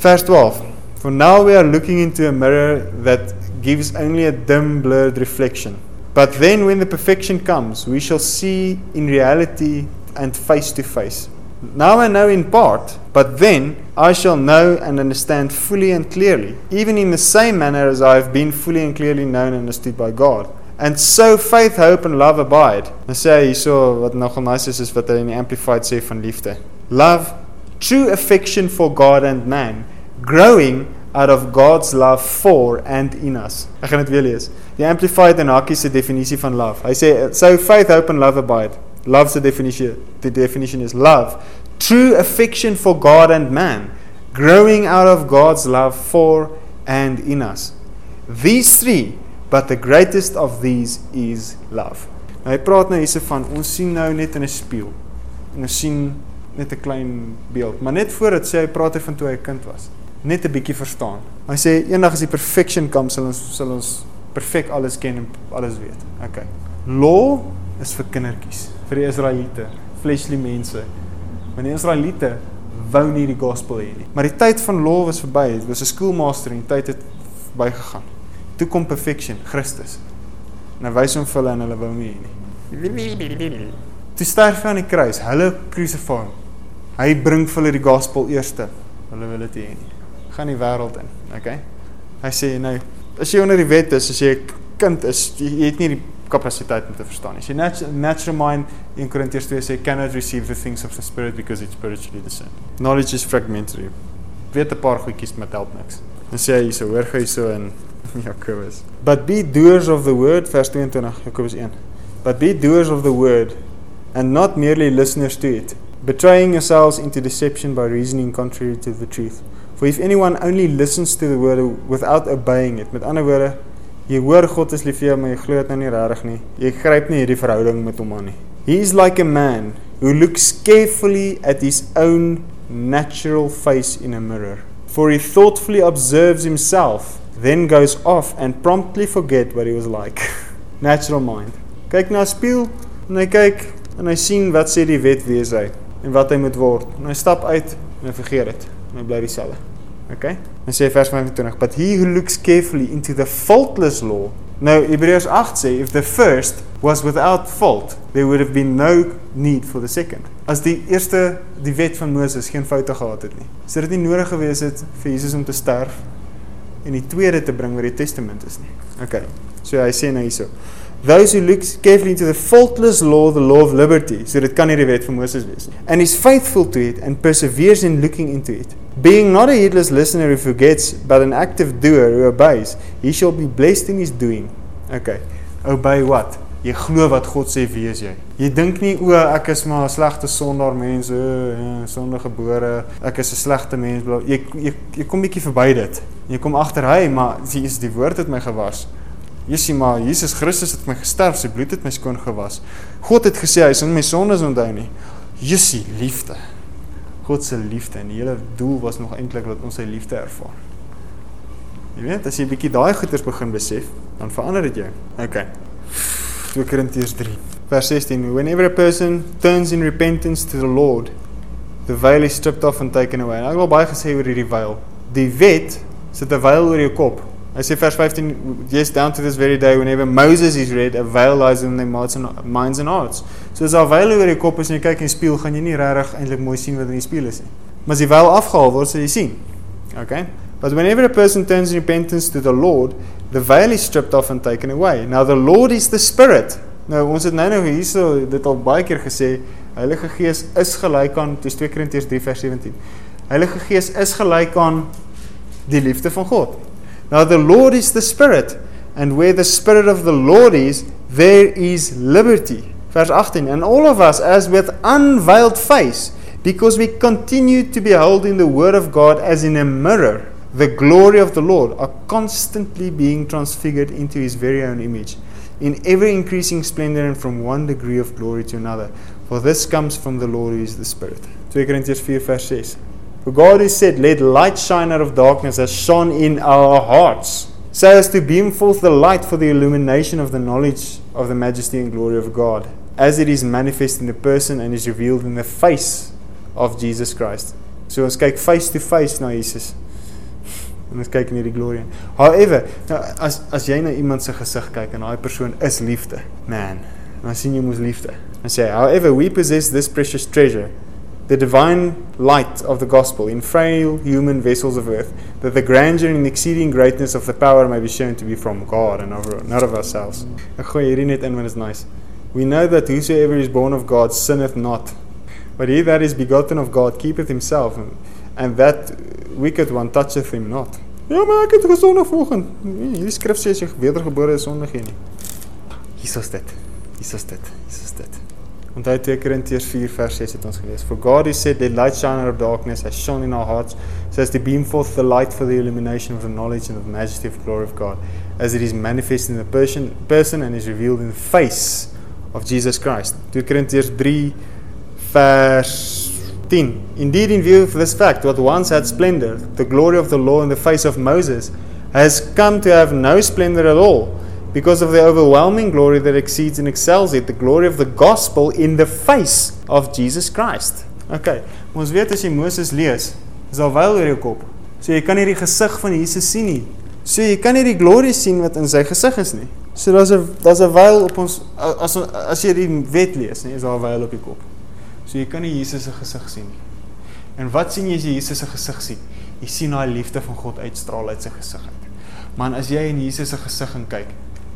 Vers 12. For now we are looking into a mirror that gives only a dim, blurred reflection. But then, when the perfection comes, we shall see in reality and face to face. Now I know in part, but then I shall know and understand fully and clearly, even in the same manner as I have been fully and clearly known and understood by God. And so faith, hope and love abide. Dan sê hy hierso wat nogal nice is is wat hy in die amplified sê van liefde. Love, true affection for God and man growing out of God's love for and in us. Ek gaan dit weer lees. Die Amplified en Hakkie se definisie van love. Hy sê so faith, hope and love abide. Love se definisie, the definition is love, true affection for God and man, growing out of God's love for and in us. These three, but the greatest of these is love. Nou hy praat nou hierse van ons sien nou net in 'n spieël. En ons sien net 'n klein beeld, maar net voor dit sê hy praat hy van toe hy 'n kind was. Net 'n bietjie verstaan. Hy sê eendag as die perfection kom, sal ons sal ons perfek alles ken en alles weet. Okay. Law is vir kindertjies, vir die Israeliete, fleshly mense. Want die Israeliete wou nie die gospel hê nie. Maar die tyd van law was verby. Dit was 'n schoolmaster en die tyd het verbygegaan. Toe kom perfection, Christus. En hy wys hom vir hulle en hulle wou nie hê nie. Toe sterf hy aan die kruis. Hulle crucify hom. Hy bring vir hulle die gospel eerste. Hulle wil dit hê nie. Gaan die wêreld in, okay? Hy sê nou, as jy onder die wet is, as jy 'n kind is, jy het nie die kapasiteit om te verstaan jy natural, natural mind in Korintiërs 2 sê cannot receive the things of the spirit because it's spiritually discerned. Knowledge is fragmentary. Weet 'n paar goedjies met help niks. Dan sê hy hierso, hoor gou hierso in (laughs) Jakobus. But be doers of the word vers 22 Jakobus 1. But be doers of the word and not merely listeners to it betraying yourselves into deception by reasoning contrary to the truth. For if anyone only listens to the word without obeying it, met ander woorde, jy hoor God is lief vir jou, maar jy glo dit nou nie regtig nie. Jy gryp nie hierdie verhouding met hom aan nie. He is like a man who looks carefully at his own natural face in a mirror. For he thoughtfully observes himself, then goes off and promptly forget what he was like. (laughs) natural mind. Kyk na 'n spieël en hy kyk en hy sien wat sê die wet wees hy en wat hy moet word. En hy stap uit en hy vergeet dit. En hy bly dieselfde. Okay? En sê vers 25, but he who looks carefully into the faultless law. Nou Hebreërs 8 sê if the first was without fault, there would have been no need for the second. As die eerste die wet van Moses geen foute gehad het nie. Sou dit nie nodig gewees het vir Jesus om te sterf en die tweede te bring wat die testament is nie. Okay. So hy sê nou hierso. Those who look carefully into the faultless law, the law of liberty, so dit kan nie die wet van Moses wees nie. And is faithful to it and perseveres in looking into it. Being not a heedless listener who forgets, but an active doer who obeys, he shall be blessed in his doing. Okay. Obey what? Jy glo wat God sê wie is jy. Jy dink nie o ek is maar 'n slegte sondaar mens, o ja, sondige gebore, ek is 'n slegte mens. Jy jy jy kom bietjie verby dit. Jy kom agter hy, maar jy is die woord het my gewas. Sien maar Jesus Christus het my gesterf, sy bloed het my skoon gewas. God het gesê hy sal my sondes onthou nie. Jessie, liefde. God se liefde en die hele doel was nog eintlik dat ons sy liefde ervaar. Jy weet, as jy bietjie daai goeters begin besef, dan verander dit jou. Okay. 2 Korintiërs 3 vers 16 Whenever a person turns in repentance to the Lord the veil is stripped off and taken away. Nou ek wil baie gesê oor hierdie veil. Die wet sit 'n veil oor jou kop. Hy sê vers 15 yes down to this very day whenever Moses is read a veil lies in their minds and minds and hearts. So as 'n veil oor jou kop is en jy kyk in die spieël gaan jy nie regtig eintlik mooi sien wat in die spieël is nie. Maar as die veil afgehaal word, sal jy sien. Okay? But whenever a person turns in repentance to the Lord, the veil is stripped off and taken away. Now the Lord is the Spirit. Nou ons het nou nou hierso dit al baie keer gesê, Heilige Gees is gelyk aan 2 Korintiërs 3 vers 17. Heilige Gees is gelyk aan die liefde van God. Now the Lord is the Spirit and where the spirit of the Lord is, there is liberty. Vers 18. And all of us as with unveiled face because we continue to behold in the word of God as in a mirror the glory of the Lord are constantly being transfigured into his very own image in ever increasing splendor and from one degree of glory to another. For this comes from the Lord who is the Spirit. 2 Corinthians 4 verse 6. For God has said, Let light shine out of darkness as shone in our hearts, so as to beam forth the light for the illumination of the knowledge of the majesty and glory of God, as it is manifest in the person and is revealed in the face of Jesus Christ. So ons kyk face to face na Jesus. en ons kyk in hierdie glorie. However, nou as as jy na iemand se gesig kyk en daai persoon is liefde, man, dan sien jy mos liefde. En sê, however, we possess this precious treasure, the divine light of the gospel in frail human vessels of earth, that the grandeur and exceeding greatness of the power may be shown to be from God and over, not of ourselves. Ek gooi hierdie net in want it's nice. We know that whosoever is born of God sinneth not, but he that is begotten of God keepeth himself, and, and that wicked one toucheth him not. Ja, maar ek het gesondig vanoggend. Hierdie skrif sê as jy wedergebore is sondig nie. Jesus dit. Jesus dit. Jesus dit. Onthou 2 Korintiërs 4 vers 6 het ons gelees. For God is said the light shine out of darkness has shone in our hearts so as to beam forth the light for the illumination of the knowledge and of the majesty of the glory of God as it is manifest in the person, person and is revealed in the face of Jesus Christ. 2 Korintiërs 3 vers 10. Indeed, in view of this fact, what once had splendor, the glory of the law in the face of Moses, has come to have no splendor at all, because of the overwhelming glory that exceeds and excels it, the glory of the gospel in the face of Jesus Christ. Okay, ons weet as jy Moses lees, is daar wel oor jou kop. So jy kan nie die gesig van Jesus sien nie. So jy kan nie die glorie sien wat in sy gesig is nie. So daar's 'n daar's 'n wyl op ons as as jy die wet lees, nie, is daar 'n wyl op jou kop. So jy kan nie Jesus se gesig sien nie. En wat sien jy as jy Jesus se gesig sien? Jy sien daai liefde van God uitstraal uit sy gesig uit. Man, as jy in Jesus se gesig kyk,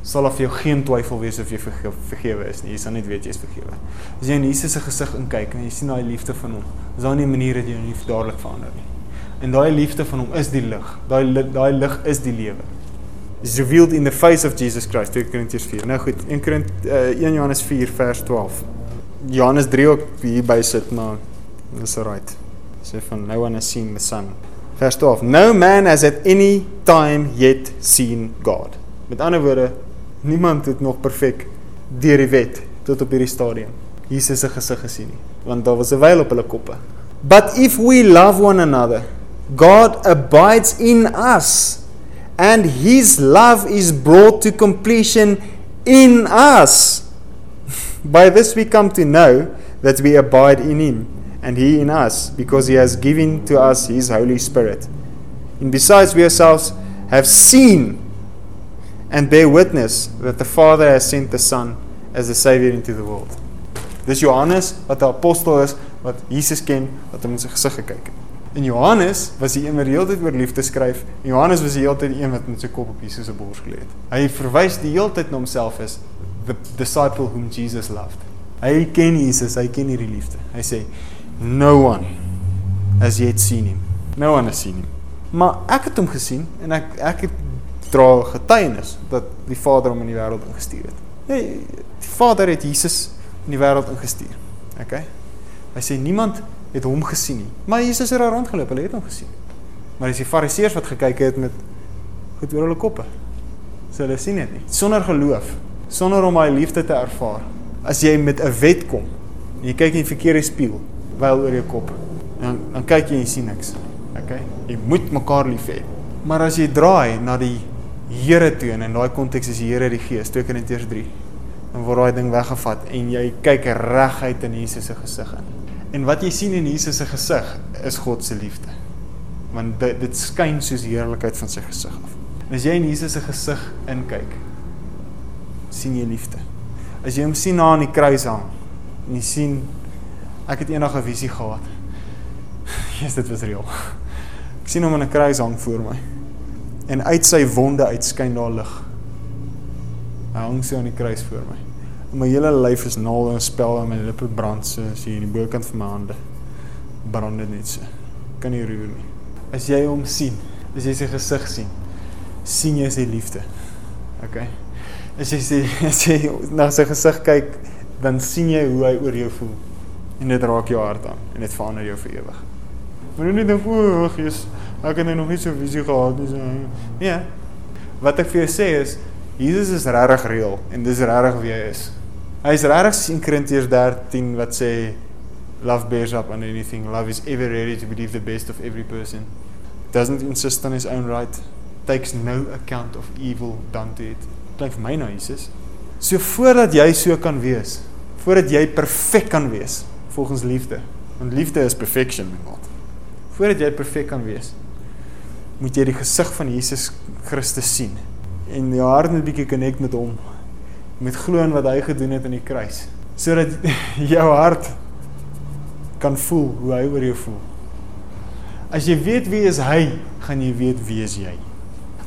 sal of jy geen twyfel wees of jy vergewe is nie. Jy sal net weet jy is vergewe. As jy in Jesus se gesig inkyk en jy sien daai liefde van hom, is daar nie 'n manier dat jy nie dadelik verander nie. En daai liefde van hom is die lig. Daai daai lig is die lewe. Is revealed in the face of Jesus Christ. 2 Korintiërs 4. Nou goed, 1 Korint uh, 1 Johannes 4 vers 12. Johannes 3 ook hier by sit maar dis right. Sê van no one has seen the son. Vers 12. No man has at any time yet seen God. Met ander woorde, niemand het nog perfek deur die wet tot op hierdie stadium Jesus se gesig gesien nie, want daar was 'n wyl op hulle koppe. But if we love one another, God abides in us and his love is brought to completion in us. (laughs) By this we come to know that we abide in Him and He in us, because He has given to us His Holy Spirit. And besides, we ourselves have seen and bear witness that the Father has sent the Son as the Savior into the world. Dis Johannes wat 'n apostel is wat Jesus ken, wat hom in sy gesig gekyk het. En Johannes was die een wat die hele tyd oor liefde skryf. En Johannes was die hele tyd die een wat met sy kop op Jesus se bors gelê het. Hy verwys die hele tyd na homself as the disciple whom Jesus loved. Hy ken Jesus, hy ken hierdie liefde. Hy sê no one has yet seen him. No one has seen him. Maar ek het hom gesien en ek ek het dra getuienis dat die Vader hom in die wêreld ingestuur het. Nee, die Vader het Jesus in die wêreld ingestuur. OK? Hy sê niemand het hom gesien nie. Maar Jesus het daar rondgeloop, hulle het hom gesien. Maar dis die Fariseërs wat gekyk het met goed oor hulle koppe. So hulle sien dit nie. Sonder geloof, sonder om hy liefde te ervaar. As jy met 'n wet kom en jy kyk in die verkeerde spieël, wyl oor jou kop, dan dan kyk jy en sien niks. OK? Jy moet mekaar lief hê. Maar as jy draai na die Here toe en in daai konteks is die Here die Gees, 2 Korintiërs 3. Dan word daai ding weggevat en jy kyk reguit in Jesus se gesig in. En wat jy sien in Jesus se gesig is God se liefde. Want dit, dit skyn soos die heerlikheid van sy gesig af. En as jy in Jesus se gesig inkyk, sien jy liefde. As jy hom sien na aan die kruis hang en jy sien ek het eendag 'n visie gehad. (laughs) Jesus, dit was reël. Ek sien hom in 'n kruis hang voor my. En uit sy wonde uitskyn daar lig. Hy hang so aan die kruis voor my. En my hele lyf is naal en spel en my lippe brand so as jy in die bokant van my hande brand dit net so. Kan nie roer nie. As jy hom sien, as jy sy gesig sien, sien jy sy liefde. OK. As jy sê (laughs) as jy na sy gesig kyk, dan sien jy hoe hy oor jou voel. En dit raak jou hart aan en dit verander jou vir ewig. Maar nie dink o, Jesus, ek het nog nie so visie gehad nie. So. Nee. Wat ek vir jou sê is Jesus is regtig reëel en dis regtig wie hy is. Hy is regtig in Korintiërs 13 wat sê love bears up on anything. Love is ever ready to believe the best of every person. Doesn't insist on his own right. Takes no account of evil done to it. Klink vir my nou Jesus. So voordat jy so kan wees, voordat jy perfek kan wees volgens liefde. Want liefde is perfection, my God. Voordat jy perfek kan wees, moet jy die gesig van Jesus Christus sien en jou hart net bietjie connect met hom met glo in wat hy gedoen het aan die kruis sodat (laughs) jou hart kan voel hoe hy oor jou voel. As jy weet wie is hy, gaan jy weet wie is jy.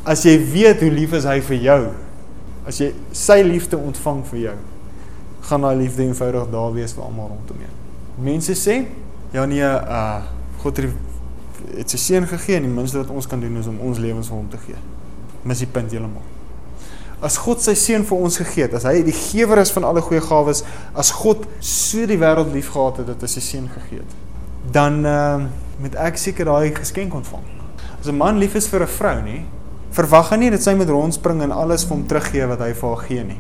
As jy weet hoe lief is hy vir jou, as jy sy liefde ontvang vir jou, gaan daai liefde eenvoudig daar wees vir almal rondom jou. Mense sê, ja nee, uh God het het sy seun gegee en die minste wat ons kan doen is om ons lewens vir hom te gee. Mis die punt heeltemal. As God sy seun vir ons gegee het, as hy die gewer is van alle goeie gawes, as God so die wêreld liefgehad het dat hy sy seun gegee het, dan uh moet ek seker daai geskenk ontvang. As 'n man lief is vir 'n vrou, nê, verwag hy nie dat sy moet rondspring en alles vir hom teruggee wat hy vir haar gee nie.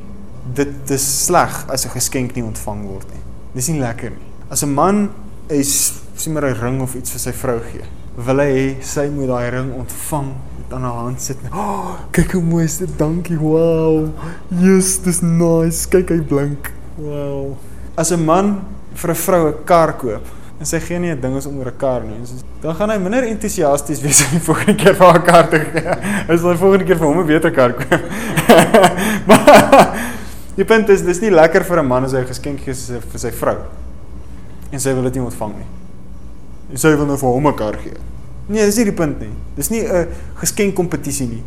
Dit is sleg as 'n geskenk nie ontvang word nie. Dis nie lekker nie. As 'n man is sien maar 'n ring of iets vir sy vrou gee, wil hy sy moet daai ring ontvang aan haar hand sit. Oh, kyk hoe mooi is dit. Dankie. Wow. Yes, dis nice. Kyk hy blink. Wow. As 'n man vir 'n vrou 'n kar koop en sy gee nie 'n ding is om oor 'n kar nie, dan gaan hy minder entoesiasties wees om die (laughs) volgende keer vir haar kar te gee. (laughs) Hy sal die volgende keer vir hom 'n beter kar koop. (laughs) maar die punt is dis nie lekker vir 'n man as hy 'n geskenk gee vir sy vrou en sy wil dit nie ontvang nie. En sy wil nou vir hom 'n kar gee. Nee, dis nie die punt nie. Dis nie 'n geskenk kompetisie nie.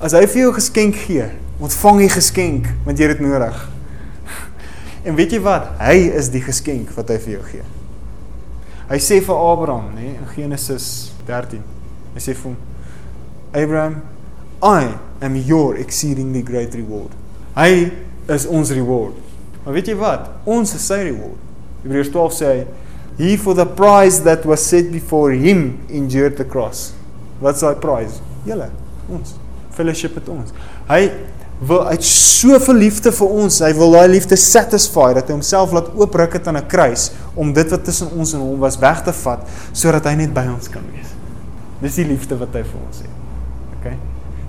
As hy vir jou geskenk gee, ontvang jy geskenk want jy het dit nodig. (laughs) En weet jy wat? Hy is die geskenk wat hy vir jou gee. Hy sê vir Abraham, nê, in Genesis 13. Hy sê vir hom: "Abraham, I am your exceedingly great reward." Hy is ons reward. Maar weet jy wat? Ons is sy reward. Hebreërs 12 sê hy He for the prize that was set before him endured the cross. Wat's daai prize? Julle, ons. Fellowship met ons. Hy wil uit soveel liefde vir ons, hy wil daai liefde satisfy dat hy homself laat oopruk het aan 'n kruis om dit wat tussen ons en hom was weg te vat sodat hy net by ons kan wees. Dis die liefde wat hy vir ons het. OK.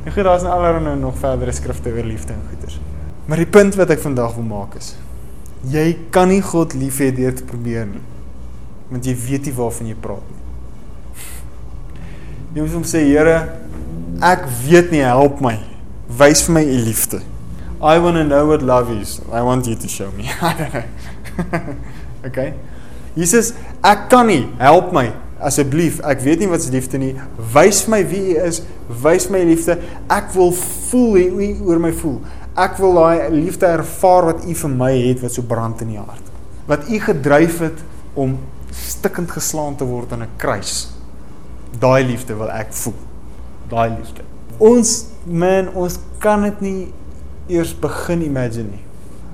En goed, daar's nou allerlei nog verdere skrifte oor liefde en goeders. Maar die punt wat ek vandag wil maak is jy kan nie God lief hê deur te probeer nie want jy weet nie waarvan jy praat nie. Jy moet hom sê, Here, ek weet nie, help my. Wys vir my u liefde. I want to know what love is. I want you to show me. (laughs) I don't know. (laughs) okay. Jesus, ek kan nie, help my asseblief. Ek weet nie wat se liefde nie. Wys vir my wie u is. Wys my liefde. Ek wil voel hoe u oor my voel. Ek wil daai liefde ervaar wat u vir my het wat so brand in die hart. Wat u gedryf het om stikkend geslaan te word aan 'n kruis. Daai liefde wil ek voel. Daai liefde. Ons man, ons kan dit nie eers begin imagine nie.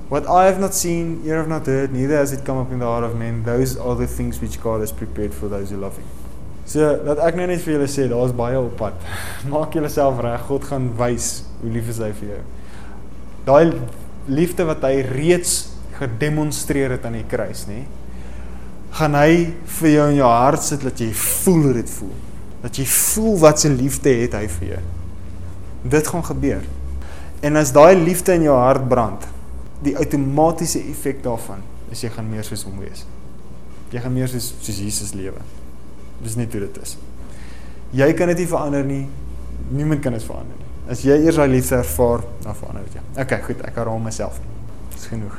What I have not seen, ear have not heard, neither has it come up in the heart of men, those are the things which God has prepared for those who love him. So, dat ek nou net vir julle sê, daar's baie op pad. (laughs) Maak julleself reg. God gaan wys hoe lief is hy vir jou. Daai liefde wat hy reeds gedemonstreer het aan die kruis, nê? Gaan hy vir jou in jou hart sit dat jy voel hoe dit voel. Dat jy voel wat se liefde het hy vir jou. Dit gaan gebeur. En as daai liefde in jou hart brand, die outomatiese effek daarvan is jy gaan meer soos hom wees. Jy gaan meer soos soos Jesus lewe. Dis net hoe dit is. Jy kan dit nie verander nie. Niemand kan dit verander nie. As jy eers daai liefde ervaar, dan verander dit jou. Okay, goed, ek herhaal myself. Dis genoeg.